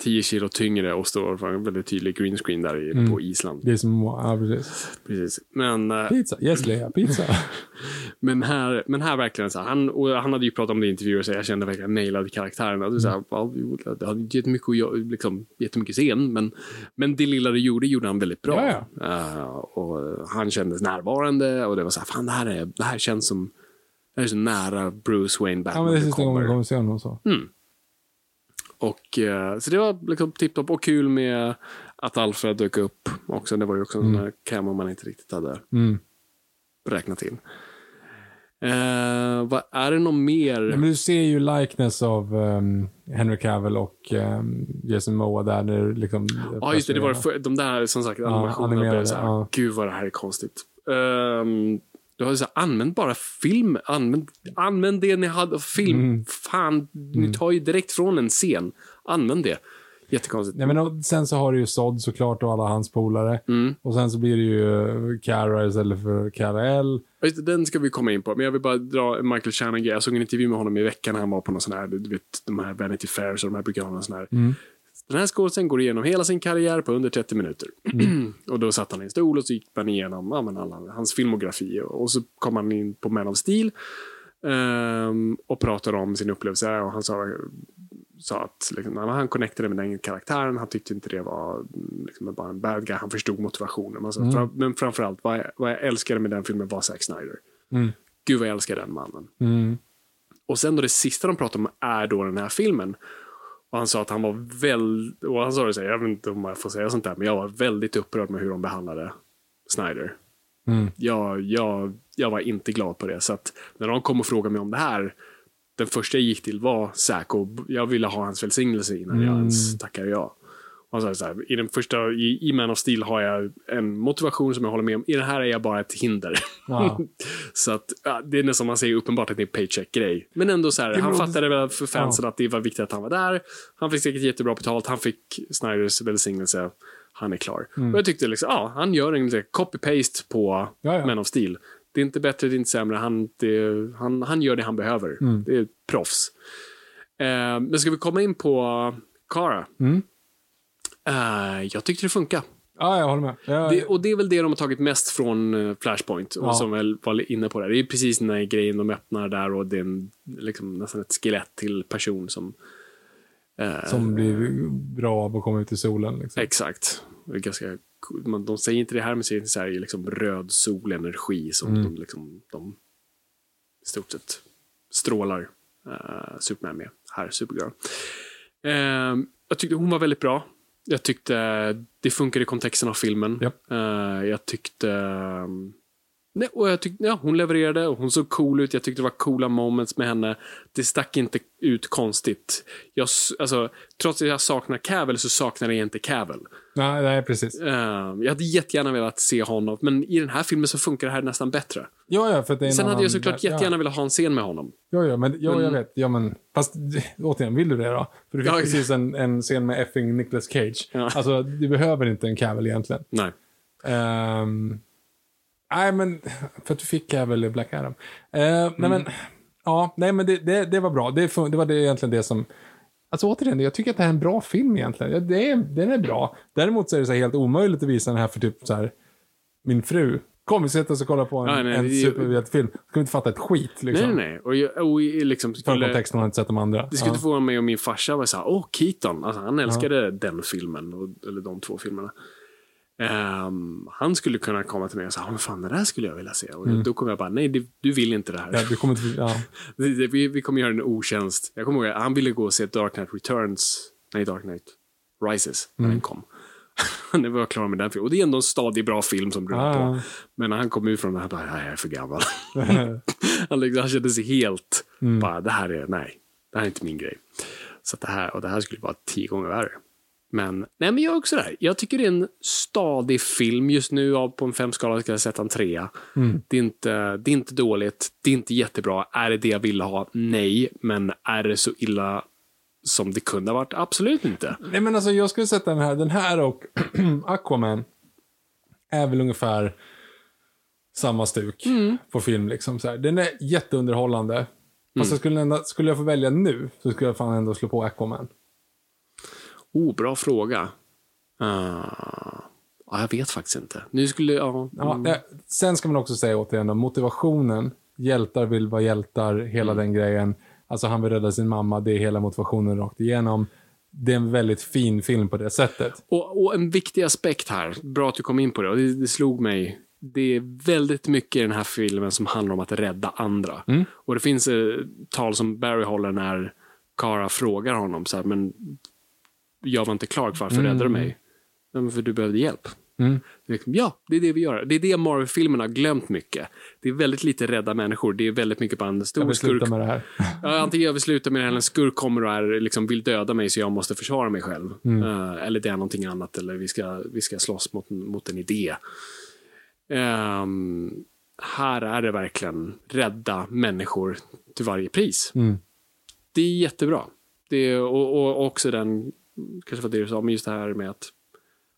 10 kilo tyngre och står för en väldigt tydlig green screen där i, Mm. på Island. Det är som, ja precis. Precis. Men, eh, Pizza, yes Lea, pizza. men, här, men här verkligen så här, han, och han hade ju pratat om det i intervjuer så jag kände verkligen nailade karaktären. Alltså, så här, ja, jo, det hade jättemycket, liksom, jättemycket scen, men, men det lilla det gjorde, gjorde han väldigt bra. Ja, Eh, och han kändes närvarande och det var så här, fan det här, är, det här känns som, det här är så nära Bruce Wayne ja Batman men det är sista gången vi kommer se honom så. Och, eh, så det var liksom tipptopp och kul med att Alfred dök upp också. Det var ju också en mm. cameo man inte riktigt hade Mm. räknat till. Eh, vad är det något mer? Men du ser ju likeness av um, Henry Cavill och um, Jason Moa där. När liksom, Ja, just det. det var för, de där som sagt animationerna. animerade, här, ja. Gud vad det här är konstigt. Um, du har så här, använd bara film. Använd, använd det ni hade av film. Mm. Fan, ni tar ju direkt från en scen. Använd det. Jättekonstigt. Nej, men och, sen så har du ju Sod såklart och alla hans polare. Mm. Och sen så blir det ju uh, Kara istället för det, Den ska vi komma in på. Men jag vill bara dra Michael Shannon Jag såg en intervju med honom i veckan. Han var på någon sån här, du vet, de här Vanity Fairs och de här brukar ha någon sån här. Den här skådisen går igenom hela sin karriär på under 30 minuter. och då satt han i en stol och så gick man igenom ja, alla, hans filmografi. Och, så kom han in på Man of Steel. ehm, och pratade om sin upplevelse. Och han sa, sa att liksom, när han connectade med den karaktären. Han tyckte inte det var mm, liksom, bara en bad guy. Han förstod motivationen. Men, så, fram, men framförallt, vad jag, vad jag älskade med den filmen var Zack Snyder. Gud vad jag älskar den mannen. Mm. Och sen då det sista de pratar om är då den här filmen. Och han sa att han var väldigt, och han sa det så här, jag vet inte om jag får säga sånt där, men jag var väldigt upprörd med hur de behandlade Snyder. Jag, jag, jag var inte glad på det. Så att när de kom och frågade mig om det här, den första jag gick till var Zack och jag ville ha hans välsignelse innan jag ens tackade ja. Han sa så här, i den första, i, i Man of Steel har jag en motivation som jag håller med om. I den här är jag bara ett hinder. Ja. så att, ja, det är nästan man säger uppenbart att det är en paycheck-grej. Men ändå så här, han fattade väl för fansen att det var viktigt att han var där. Han fick säkert jättebra betalt. Han fick Snyders välsignelse. Han är klar. Och jag tyckte liksom, ja, han gör en copy-paste på Ja, ja. Man of Steel. Det är inte bättre, det är inte sämre. Han, det, han, han gör det han behöver. Det är proffs. Eh, men ska vi komma in på Kara? Eh, jag tyckte det funkar. Ja, jag håller med. Jag, Det, och det är väl det de har tagit mest från eh, Flashpoint. Och Ja. som väl var inne på det. Det är precis den här grejen de öppnar där och det är en, liksom, nästan ett skelett till person som... eh, som blir bra av att komma ut i solen. Liksom. Exakt. Ganska, man, de säger inte det här, men säger så här, liksom röd solenergi som de, liksom, de i stort sett strålar uh, Superman med. Här, Supergirl. Eh, jag tyckte hon var väldigt bra. Jag tyckte det funkar i kontexten av filmen. Japp. Eh, jag tyckte... Nej, och jag tyckte, ja, hon levererade och hon såg cool ut. Jag tyckte det var coola moments med henne. Det stack inte ut konstigt. Jag, alltså, trots att jag saknar Cavill så saknar jag inte Cavill. Nej, nej, precis. Eh, jag hade jättegärna velat se honom, men i den här filmen så funkar det här nästan bättre. Ja, ja, för det är en Sen hade jag såklart jättegärna ja. velat ha en scen med honom. Ja, ja, men, ja, jag Men- vet. Ja, men, fast återigen, vill du det då? För du fick Ja, precis en, en scen med effing Nicolas Cage. Ja. Alltså, du behöver inte en Cavill egentligen. Nej. Ehm, nej, men för att du fick Cavill i Black Adam. Uh, Nej, men, ja, nej, men det, det, det var bra. Det, det var det egentligen det som... Alltså återigen, jag tycker att det här är en bra film egentligen. Ja, Det är, den är bra. Däremot så är det så helt omöjligt att visa den här för typ så här min fru. Kom, vi sätter oss och kollar på en, Ja, nej, en superhjältefilm. Ska vi inte fatta ett skit liksom. Nej, nej, nej. Och, jag, och liksom För skulle, kontexten har jag inte sett de andra. det skulle Ja. inte förvåna mig om min farsa var såhär, åh, Keaton. Alltså, han älskade den filmen, och, eller de två filmerna. Ehm, han skulle kunna komma till mig och säga, "Ja, men fan, det där skulle jag vilja se. Och då kommer jag bara, nej, det, du vill inte det här. Ja, vi kommer inte... Ja. Vi, vi kommer göra en otjänst. Jag kommer ihåg, han ville gå och se Dark Knight Returns. Nej, Dark Knight Rises, när den kom. Vi var klara med den filmen. Och det är ändå en stadig bra film som rullar Ah. på. Men när han kom ut från den här, bara, "Nej, jag är för gammal. han, liksom, han kände sig helt, bara, det här är, nej, det här är inte min grej. Så det här, och det här skulle vara tio gånger värre. Men, nej men jag är också där. Jag tycker det är en stadig film just nu. På en femskala ska jag sätta en trea. Det, är inte, det är inte dåligt. Det är inte jättebra. Är det det jag vill ha? Nej. Men är det så illa som det kunde ha varit? Absolut inte. Nej men alltså jag skulle sätta den här, den här och Aquaman är väl ungefär samma stuk Mm. på film. Liksom, så här. Den är jätteunderhållande. Mm. Fast jag skulle, ändå, skulle jag få välja nu så skulle jag fan ändå slå på Aquaman. Oh, bra fråga. Uh, ja, jag vet faktiskt inte. Nu skulle, ja. Ja, mm. eh, sen ska man också säga återigen då, motivationen. Hjältar vill vara hjältar, hela Mm. den grejen. Alltså han vill rädda sin mamma, det är hela motivationen rakt igenom. Det är en väldigt fin film på det sättet. Och, och en viktig aspekt här, bra att du kom in på det, och det, det slog mig. Det är väldigt mycket i den här filmen som handlar om att rädda andra. Och det finns eh, tal som Barry håller när Kara frågar honom så här, men jag var inte klar, varför räddade du mig? Ja, för du behövde hjälp. Mm. Liksom, Ja, det är det vi gör. Det är det Marvel-filmerna har glömt mycket. Det är väldigt lite rädda människor. Det är väldigt mycket bara en Jag stor vill skurk. med det här. Ja, antingen jag vill sluta med det eller en skurk kommer och är, liksom, vill döda mig så jag måste försvara mig själv. Eh, eller det är någonting annat. Eller vi ska, vi ska slåss mot, mot en idé. Ehm, här är det verkligen rädda människor till varje pris. Mm. Det är jättebra. Det är, och, och också den, kanske var det du sa, men just det här med att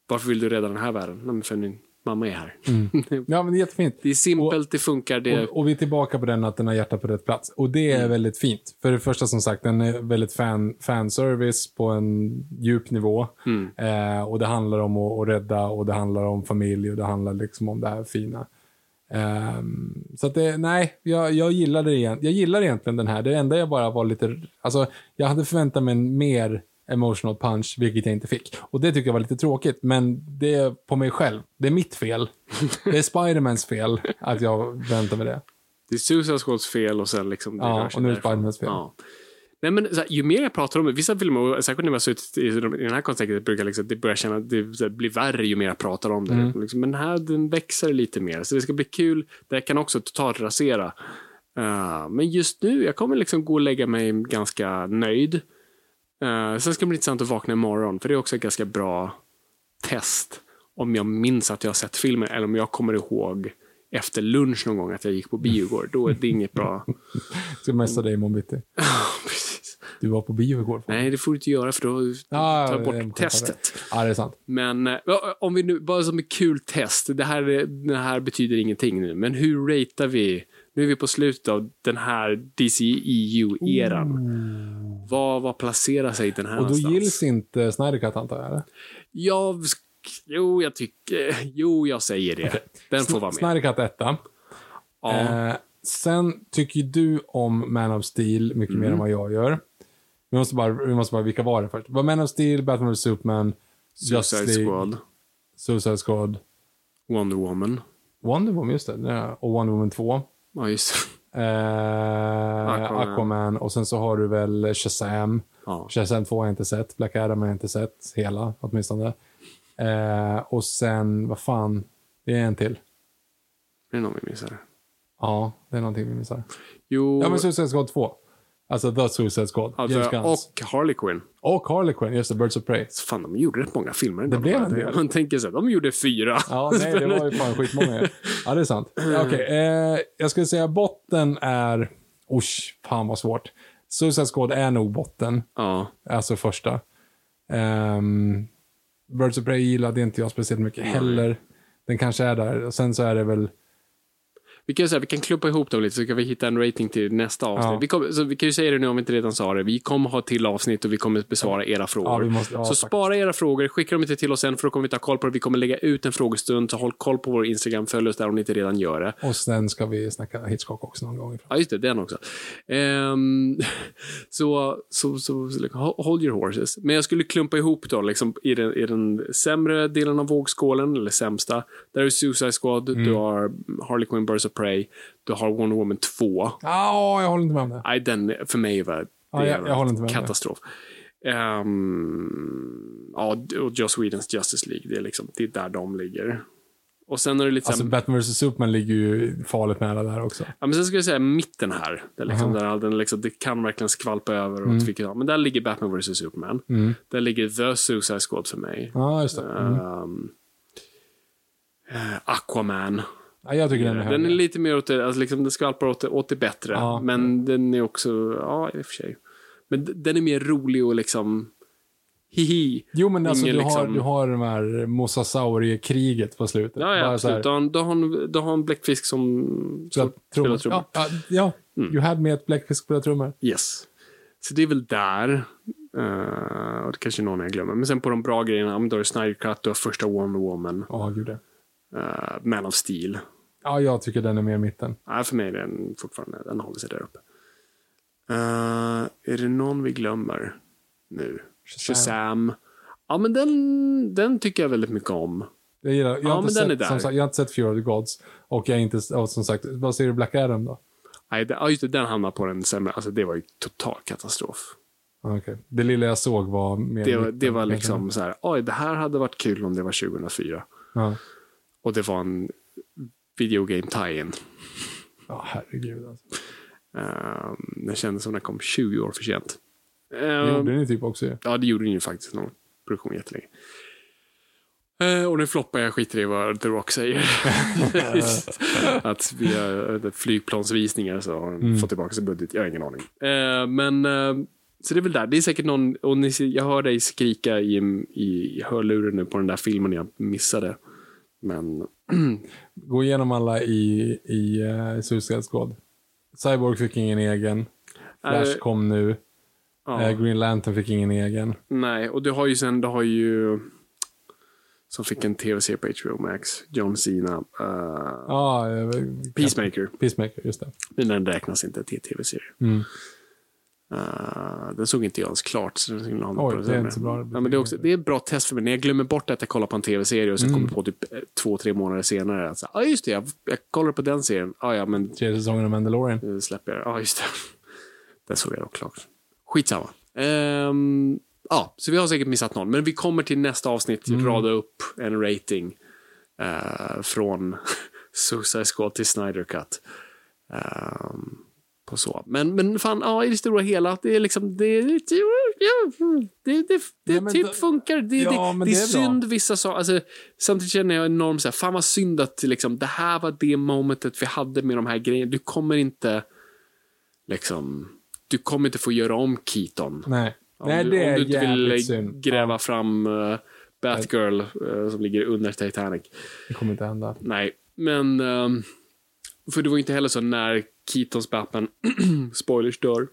varför vill du rädda den här världen? Nej, men för min mamma är här. Ja, men det är jättefint. Det är simpelt, det funkar. Det, Och, och vi är tillbaka på den att den har hjärtat på rätt plats. Och det är Mm. väldigt fint. För det första som sagt, den är väldigt fan, fanservice på en djup nivå. Mm. Eh, och det handlar om att, att rädda och det handlar om familj och det handlar liksom om det här fina. Ehm, så att det, nej, jag, jag, gillar det igen. jag gillar egentligen den här. Det enda jag bara var lite, alltså jag hade förväntat mig en mer emotional punch, vilket jag inte fick. Och det tycker jag var lite tråkigt, men det är på mig själv. Det är mitt fel. Det är Spidermans fel att jag väntar med det. Det är Suicide Squads fel och sen liksom... Ja, och nu är det. Spidermans fel. Ja. Nej, men här, ju mer jag pratar om det, vissa filmer, särskilt när vi har suttit i, i den här kontexten, brukar liksom, det börjar känna att det här, blir värre ju mer jag pratar om det. Mm. Liksom, men här den växer lite mer, så det ska bli kul. Det kan också totalt rasera. Uh, men just nu, jag kommer liksom gå och lägga mig ganska nöjd. Uh, sen ska det bli intressant att vakna imorgon, för det är också ett ganska bra test. Om jag minns att jag har sett filmen, eller om jag kommer ihåg efter lunch någon gång att jag gick på bio igår. Då är det inget bra. Ska messa dig imorgon bitti. Precis. Du var på bio igår. Nej, det får du inte göra för då Ah, tar jag bort testet. Ja, det är sant. Men eh, om vi nu, bara som ett kul test. Det här, är- det här betyder ingenting nu, men hur ratear vi? Nu är vi på slutet av den här DCEU-eran. Vad, vad placerar sig den här Och då någonstans? gills inte Snyder Cut antar jag? Eller? Jag, jo, jag tycker, jo, jag säger det. Den får vara med. Snyder Cut etta. Ja. Eh, sen tycker du om Man of Steel mycket mer än vad jag gör. Vi måste bara, vi måste bara vilka var det först? Var Man of Steel, Batman vs Superman, Suicide League, Squad, Suicide Squad, Wonder Woman. Wonder Woman, just det. ja, Och Wonder Woman 2. Ja, just Aquaman. Aquaman. Och sen så har du väl Shazam. ja. Shazam 2 har jag inte sett. Black Adam har jag inte sett. Hela åtminstone. Eh, och sen, vad fan. Det är en till. Det är någon vi missar. Ja, det är någonting vi missar. Jo, Ja, men Suicide Squad 2. Alltså The Suicide Squad. alltså, James Gunns. och Harley Quinn. Och Harley Quinn, just det, Birds of Prey. Så Fan, de gjorde rätt många filmer. Det blev en del. Man tänker så här, de gjorde fyra. Ja, nej, det var ju fan skitmånga. Ja, det är sant. Okej, eh, jag skulle säga botten är... Usch, fan vad svårt. Suicide Squad är nog botten. Ja. Alltså första. Um, Birds of Prey gillade inte jag speciellt mycket heller. Den kanske är där. Och sen så är det väl... Vi kan, säga, vi kan klumpa ihop dem lite så kan vi hitta en rating till nästa avsnitt. Ja. Vi, kommer, så vi kan ju säga det nu om vi inte redan sa det. Vi kommer ha till avsnitt och vi kommer besvara era frågor. vi måste- ja, så faktiskt. spara era frågor, skicka dem inte till oss än för då kommer vi ta koll på det. Vi kommer lägga ut en frågestund, så håll koll på vår Instagram, följ oss där om ni inte redan gör det. Och sen ska vi snacka Hitchcock också någon gång. Ja, just det, den också. Ehm, så, så, så, så liksom, hold your horses. Men jag skulle klumpa ihop då, liksom, i, den, i den sämre delen av vågskålen, eller sämsta. Där är Suicide Squad, Mm. du har Harley Quinn, Birds of Prey, du har Wonder Woman 2. Ja, jag håller inte med om det. Nej, den för mig var det Ja, jag- jag håller inte med katastrof. Ehm, ja, och Joss Whedons Justice League, det är, liksom, det är där de ligger. Och sen är det lite så Alltså här- Batman vs Superman ligger ju farligt nära där också. Ja, men sen skulle jag säga mitten här. Det, är liksom Aha. där all den liksom, det kan verkligen skvalpa över. Mm. Vilket, men där ligger Batman vs Superman. Där ligger The Suicide Squad för mig. Ja, just det. Mm. Eh, Aquaman. Ja, jag tycker den är Den är högre. lite mer åt det, alltså liksom, den skvalpar åt det, åt det bättre. Ja. Men den är också, ja i och för sig. Men den är mer rolig och liksom hihi. Jo, men alltså Ingen du, har, liksom- du har de här Mosasaurier-kriget på slutet. Ja, ja absolut. Då har, då, har då har han bläckfisk som spelar trummor. Ja, ja. Mm. you had me at bläckfisk spelar trummor. Yes. Så det är väl där. Uh, och det kanske är någon jag glömmer. Men sen på de bra grejerna, då är det Snyder Cut, du har första Wonder Woman, Ja, gud det. Uh, Man of Steel. Ja, jag tycker den är mer mitten. Nej, för mig är den fortfarande, den håller sig där uppe. Uh, är det någon vi glömmer nu? Shazam. Ja, men den, den tycker jag väldigt mycket om. Jag gillar, jag Ja, har inte den är sett, som sagt, jag har inte sett Fear of the Gods. Och jag inte, och som sagt, vad säger du Black Adam då? Nej, ja, just det, den hamnar på den sämre. Alltså, det var ju total katastrof. Okej. Det lilla jag såg var mer Det, det var liksom så här, oj, det här hade varit kul om det var 2004. Ja, Och det var en videogame tie-in. ja herregud alltså. Um, den kändes som den kom 20 år för sent. Det Ehm, gjorde ni typ också. Ja, det gjorde den ju faktiskt. Någon produktion jättelänge. Eh, och nu floppar jag skiter i vad The Rock säger. att via eh, flygplansvisningar så har han fått tillbaka sin budget. Jag har ingen aning. Eh, men så det är väl där. Det är säkert någon, och ni, jag hör dig skrika i, i, i hörluren nu på den där filmen jag missade. Men Gå igenom alla i, i uh, Suicide Squad. Cyborg fick ingen egen. Flash Eh, kom nu. ja, Eh, Green Lantern fick ingen egen. nej, och du har ju sen, du har ju som fick en tv-serie på HBO Max, John Cena, eh, Ja, eh, Peacemaker. Peacemaker, just det. Men den räknas inte till tv-serie. Mm. Uh, den såg inte jag ens klart. Så den skulle ha Oj, det är inte så bra. Ja, men det, är också, det är ett bra test för mig. När jag glömmer bort att jag kollar på en tv-serie och sen Mm. kommer på typ eh, två, tre månader senare. att så, ah, just det, jag, jag kollar på den serien. Ah, ja, men Tredje säsongen av Mandalorian. nu släpper jag. Ja, just det. Den såg jag dock klart. Skitsamma. Ehm, ja, så vi har säkert missat någon. Men vi kommer till nästa avsnitt Mm. rada upp en rating eh, från Suicide Squad till Snyder Cut. Ehm, på så. Men, men fan, ja, i det stora hela, det är liksom, det, det, det, det, det Ja, men typ då- funkar. Det, Ja, det, det är, är bra. synd vissa saker. Alltså, samtidigt känner jag enormt så här, fan vad synd att liksom, det här var det momentet vi hade med de här grejerna. Du kommer inte, liksom, du kommer inte få göra om Keaton. Nej. Om Nej, du, om du inte vill synd. gräva fram uh, Batgirl eh, som ligger under Titanic. Det kommer inte hända. Nej, men... ehm, för det var inte heller så när Keatons Batman, spoilers, dör.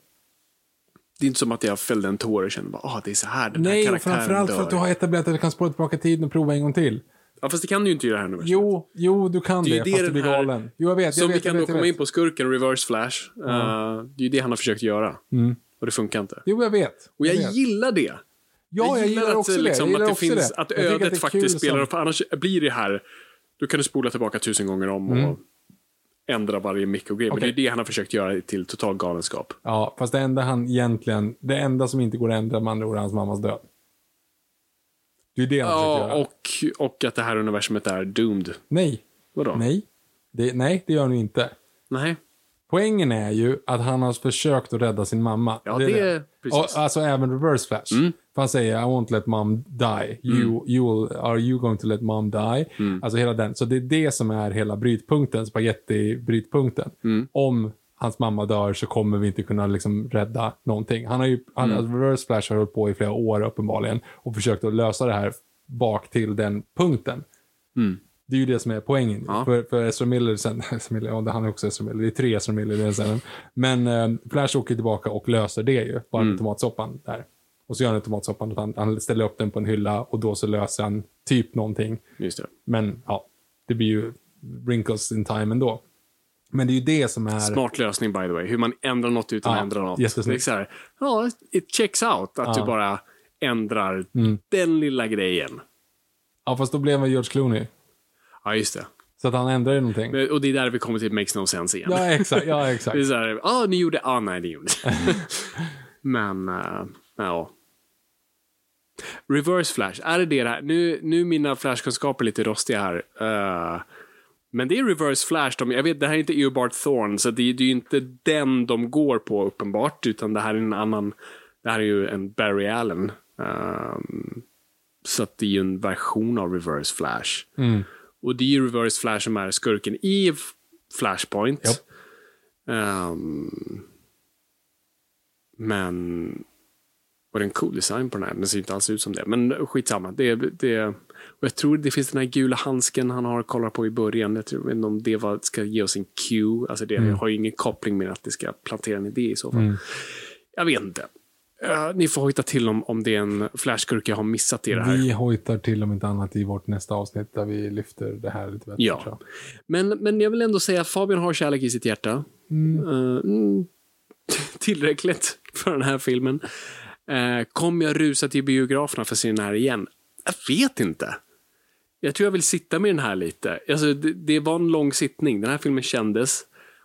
Det är inte som att jag fällde en tår och kände bara, ah, det är så här den här Nej, och karaktären framförallt dör. för att du har etablerat att du kan spåra tillbaka tiden och prova en gång till. Ja, fast det kan du ju inte göra här nu. Jo, jo, du kan Det det, det fast du blir här- galen. Jo, jag vet, jag Som vet, vi kan jag då vet, jag komma vet. in på skurken, Reverse Flash. Eh, det är ju det han har försökt göra. Mm. Och det funkar inte. Jo, jag vet. Och jag, vet. gillar det. Ja, jag gillar att, också det. liksom, Jag gillar att det också finns, det. att Jag ödet att det faktiskt spelar. som- För annars blir det här, du kan du spola tillbaka tusen gånger om Mm. och ändra varje mikrogrej. Men Okej. det är det han har försökt göra till total galenskap. Ja, fast det enda han egentligen, det enda som inte går att ändra med andra ord är hans mammas död. Det är det han försöker Ja, göra. och, och att det här universumet är doomed. Nej, Vadå? nej. Det, nej, det gör han inte. Nej. Poängen är ju att han har försökt att rädda sin mamma. Ja, det är- precis. Och, alltså även reverse flash. Mm. För han säger I won't let mom die. You, you will, are you going to let mom die? Mm. Alltså hela den. Så det är det som är hela brytpunkten, spaghetti-brytpunkten. Mm. Om hans mamma dör så kommer vi inte kunna liksom rädda någonting. Han har ju, han, Mm. alltså, reverse flash har hållit på i flera år uppenbarligen och försökt att lösa det här bak till den punkten. Det är ju det som är poängen. Ja. För, för Ezra Miller, sen, Ezra Miller, ja, han är också Ezra Miller, det är tre Ezra Miller i den scenen. Men eh, Flash åker tillbaka och löser det ju, bara med tomatsoppan där. Och så gör han tomatsoppan, han, han ställer upp den på en hylla och då så löser han typ någonting. Just det. Men ja, det blir ju wrinkles in time ändå. Men det är ju det som är... Smart lösning by the way. Hur man ändrar något utan Ja, att ändra något. Det är så här, ja, it checks out. Att Ja. du bara ändrar Mm. den lilla grejen. Ja, fast då blev man George Clooney. Ja, just det. Så att han ändrade ju någonting. Men- Och det är där vi kommer till Makes No Sense igen. Ja, exakt. Ja, exakt. Det är så här, ja, ni gjorde, ja, nej, ni gjorde Men, uh, ja. Reverse Flash, är det det här? Nu, nu är mina flashkunskaper lite rostiga här. Eh, men det är Reverse Flash. De, jag vet, det här är inte Eobard Thorne, så det, är- det är ju inte den de går på uppenbart, utan det här är en annan, det här är ju en Barry Allen. Ehm, så att det är ju en version av Reverse Flash. Mm. Och det är ju Reverse Flash som är skurken i Flashpoint. Japp. Ehm, men Och det en cool design på den här. Den ser inte alls ut som det. Men skitsamma. Det, det, och jag tror det finns den här gula handsken han har kollat på i början. Jag tror inte om det var, ska ge oss en cue. Alltså det Mm. har ju ingen koppling med att det ska plantera en idé i så fall. Mm. Jag vet inte. Eh, ni får hojta till om, om det är en flashgurka jag har missat i det här. Vi hojtar till om inte annat i vårt nästa avsnitt där vi lyfter det här lite bättre. Ja. Men, men jag vill ändå säga att Fabian har kärlek i sitt hjärta. Mm. Mm, tillräckligt för den här filmen. Uh, kommer jag rusa till biograferna för att se den här igen? Jag vet inte. Jag tror jag vill sitta med den här lite. Alltså, det, det var en lång sittning. Den här filmen kändes.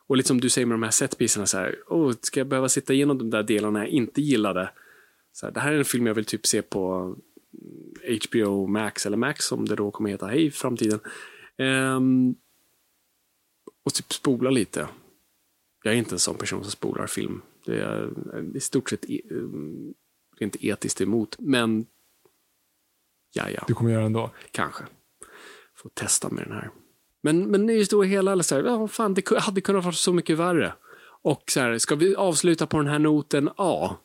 Och lite som du säger med de här setpiecerna, så här, oh, ska jag behöva sitta igenom de där delarna jag inte gillade? Så här, det här är en film jag vill typ se på HBO Max, eller Max som det då kommer heta i framtiden. Ehm, och typ spola lite. Jag är inte en sån person som spolar film. Det är jag i stort sett um, rent etiskt emot. Men, ja, ja, Du kommer göra det ändå. kanske. Får testa med den här. Men, men det stora hela, så här, ja, fan, det hade kunnat vara så mycket värre. Och så här, ska vi avsluta på den här noten? Ja.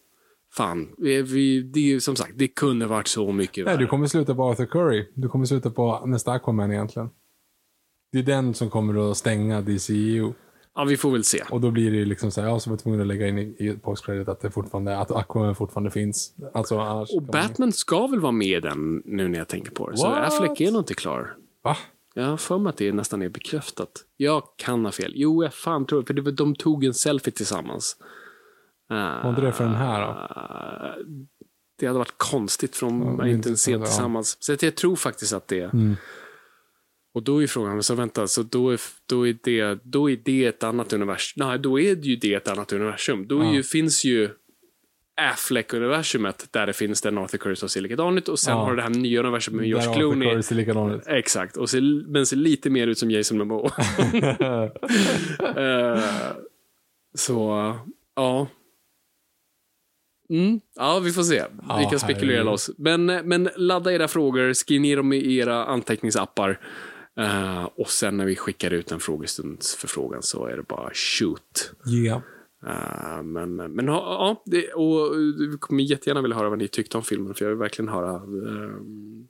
Fan, vi, vi, det är ju som sagt, det kunde varit så mycket Nej, värre. du kommer sluta på Arthur Curry. Du kommer sluta på nästa Aquaman egentligen. Det är den som kommer att stänga DCEU. Ja, vi får väl se. Och då blir det liksom så här, ja, så var jag tvungen att lägga in i, i postcredit att det fortfarande, att Aquaman fortfarande finns. Alltså annars... Och kan man- Batman ska väl vara med i den nu när jag tänker på det. Så What? Affleck är nog inte klar. Va? Jag har för mig att det nästan är bekräftat. Jag kan ha fel. Jo, jag fan tror för det. var- De tog en selfie tillsammans. Var inte det för den här då? Det hade varit konstigt för de det är inte ens sent tillsammans. Så att jag tror faktiskt att det är. Mm. Och då är frågan, så vänta, så då är, då är, det, då är det ett annat universum. Nej, då är det ju det ett annat universum. Då Ja. ju, finns ju Affleck-universumet där det finns den Arthur Curry som ser likadant ut och sen Ja. har du det här nya universumet med Där George Arthur Clooney. Curry ser likadan ut. Exakt, och ser, men ser lite mer ut som Jason Momoa. Eh, så, ja. Mm, ja, vi får se. vi Ja, kan spekulera loss. Men, men ladda era frågor, skriv ner dem i era anteckningsappar. Eh, och sen när vi skickar ut en frågestundsförfrågan så är det bara shoot. Ja. Eh, men men ja, ja det, och vi kommer jättegärna vilja höra vad ni tyckte om filmen. För jag vill verkligen höra. eh,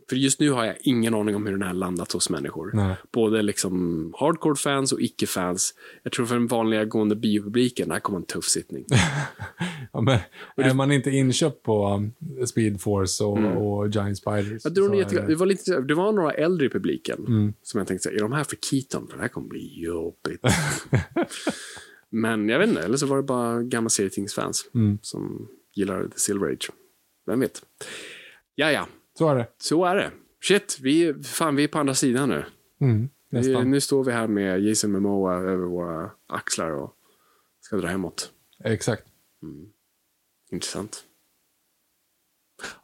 för just nu har jag ingen aning om hur den här landat hos människor. Nej. Både liksom hardcore-fans och icke-fans. Jag tror för den vanliga gående biopubliken, det här kommer en tuff sittning. ja men, är man inte inköpt på um, Speed Force och, och Giant Spiders. Mm. Ni, är jätte- det, var lite, det var några äldre i publiken som jag tänkte, så här, är de här för Keaton? För det här kommer bli jobbigt. Men jag vet inte, eller så var det bara gamla serietidningsfans som gillar The Silver Age. Vem vet? Ja, ja, Så är det. så är det. Shit, vi, fan, vi är på andra sidan nu. Mm, Vi, nu står vi här med Jason Momoa över våra axlar och ska dra hemåt. Exakt. Intressant.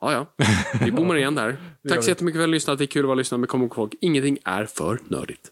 Ja, ja. Vi bommar igen där. Tack så jättemycket för att ni har lyssnat. Det är kul att vara lyssnare, men kom ihåg, ingenting är för nördigt.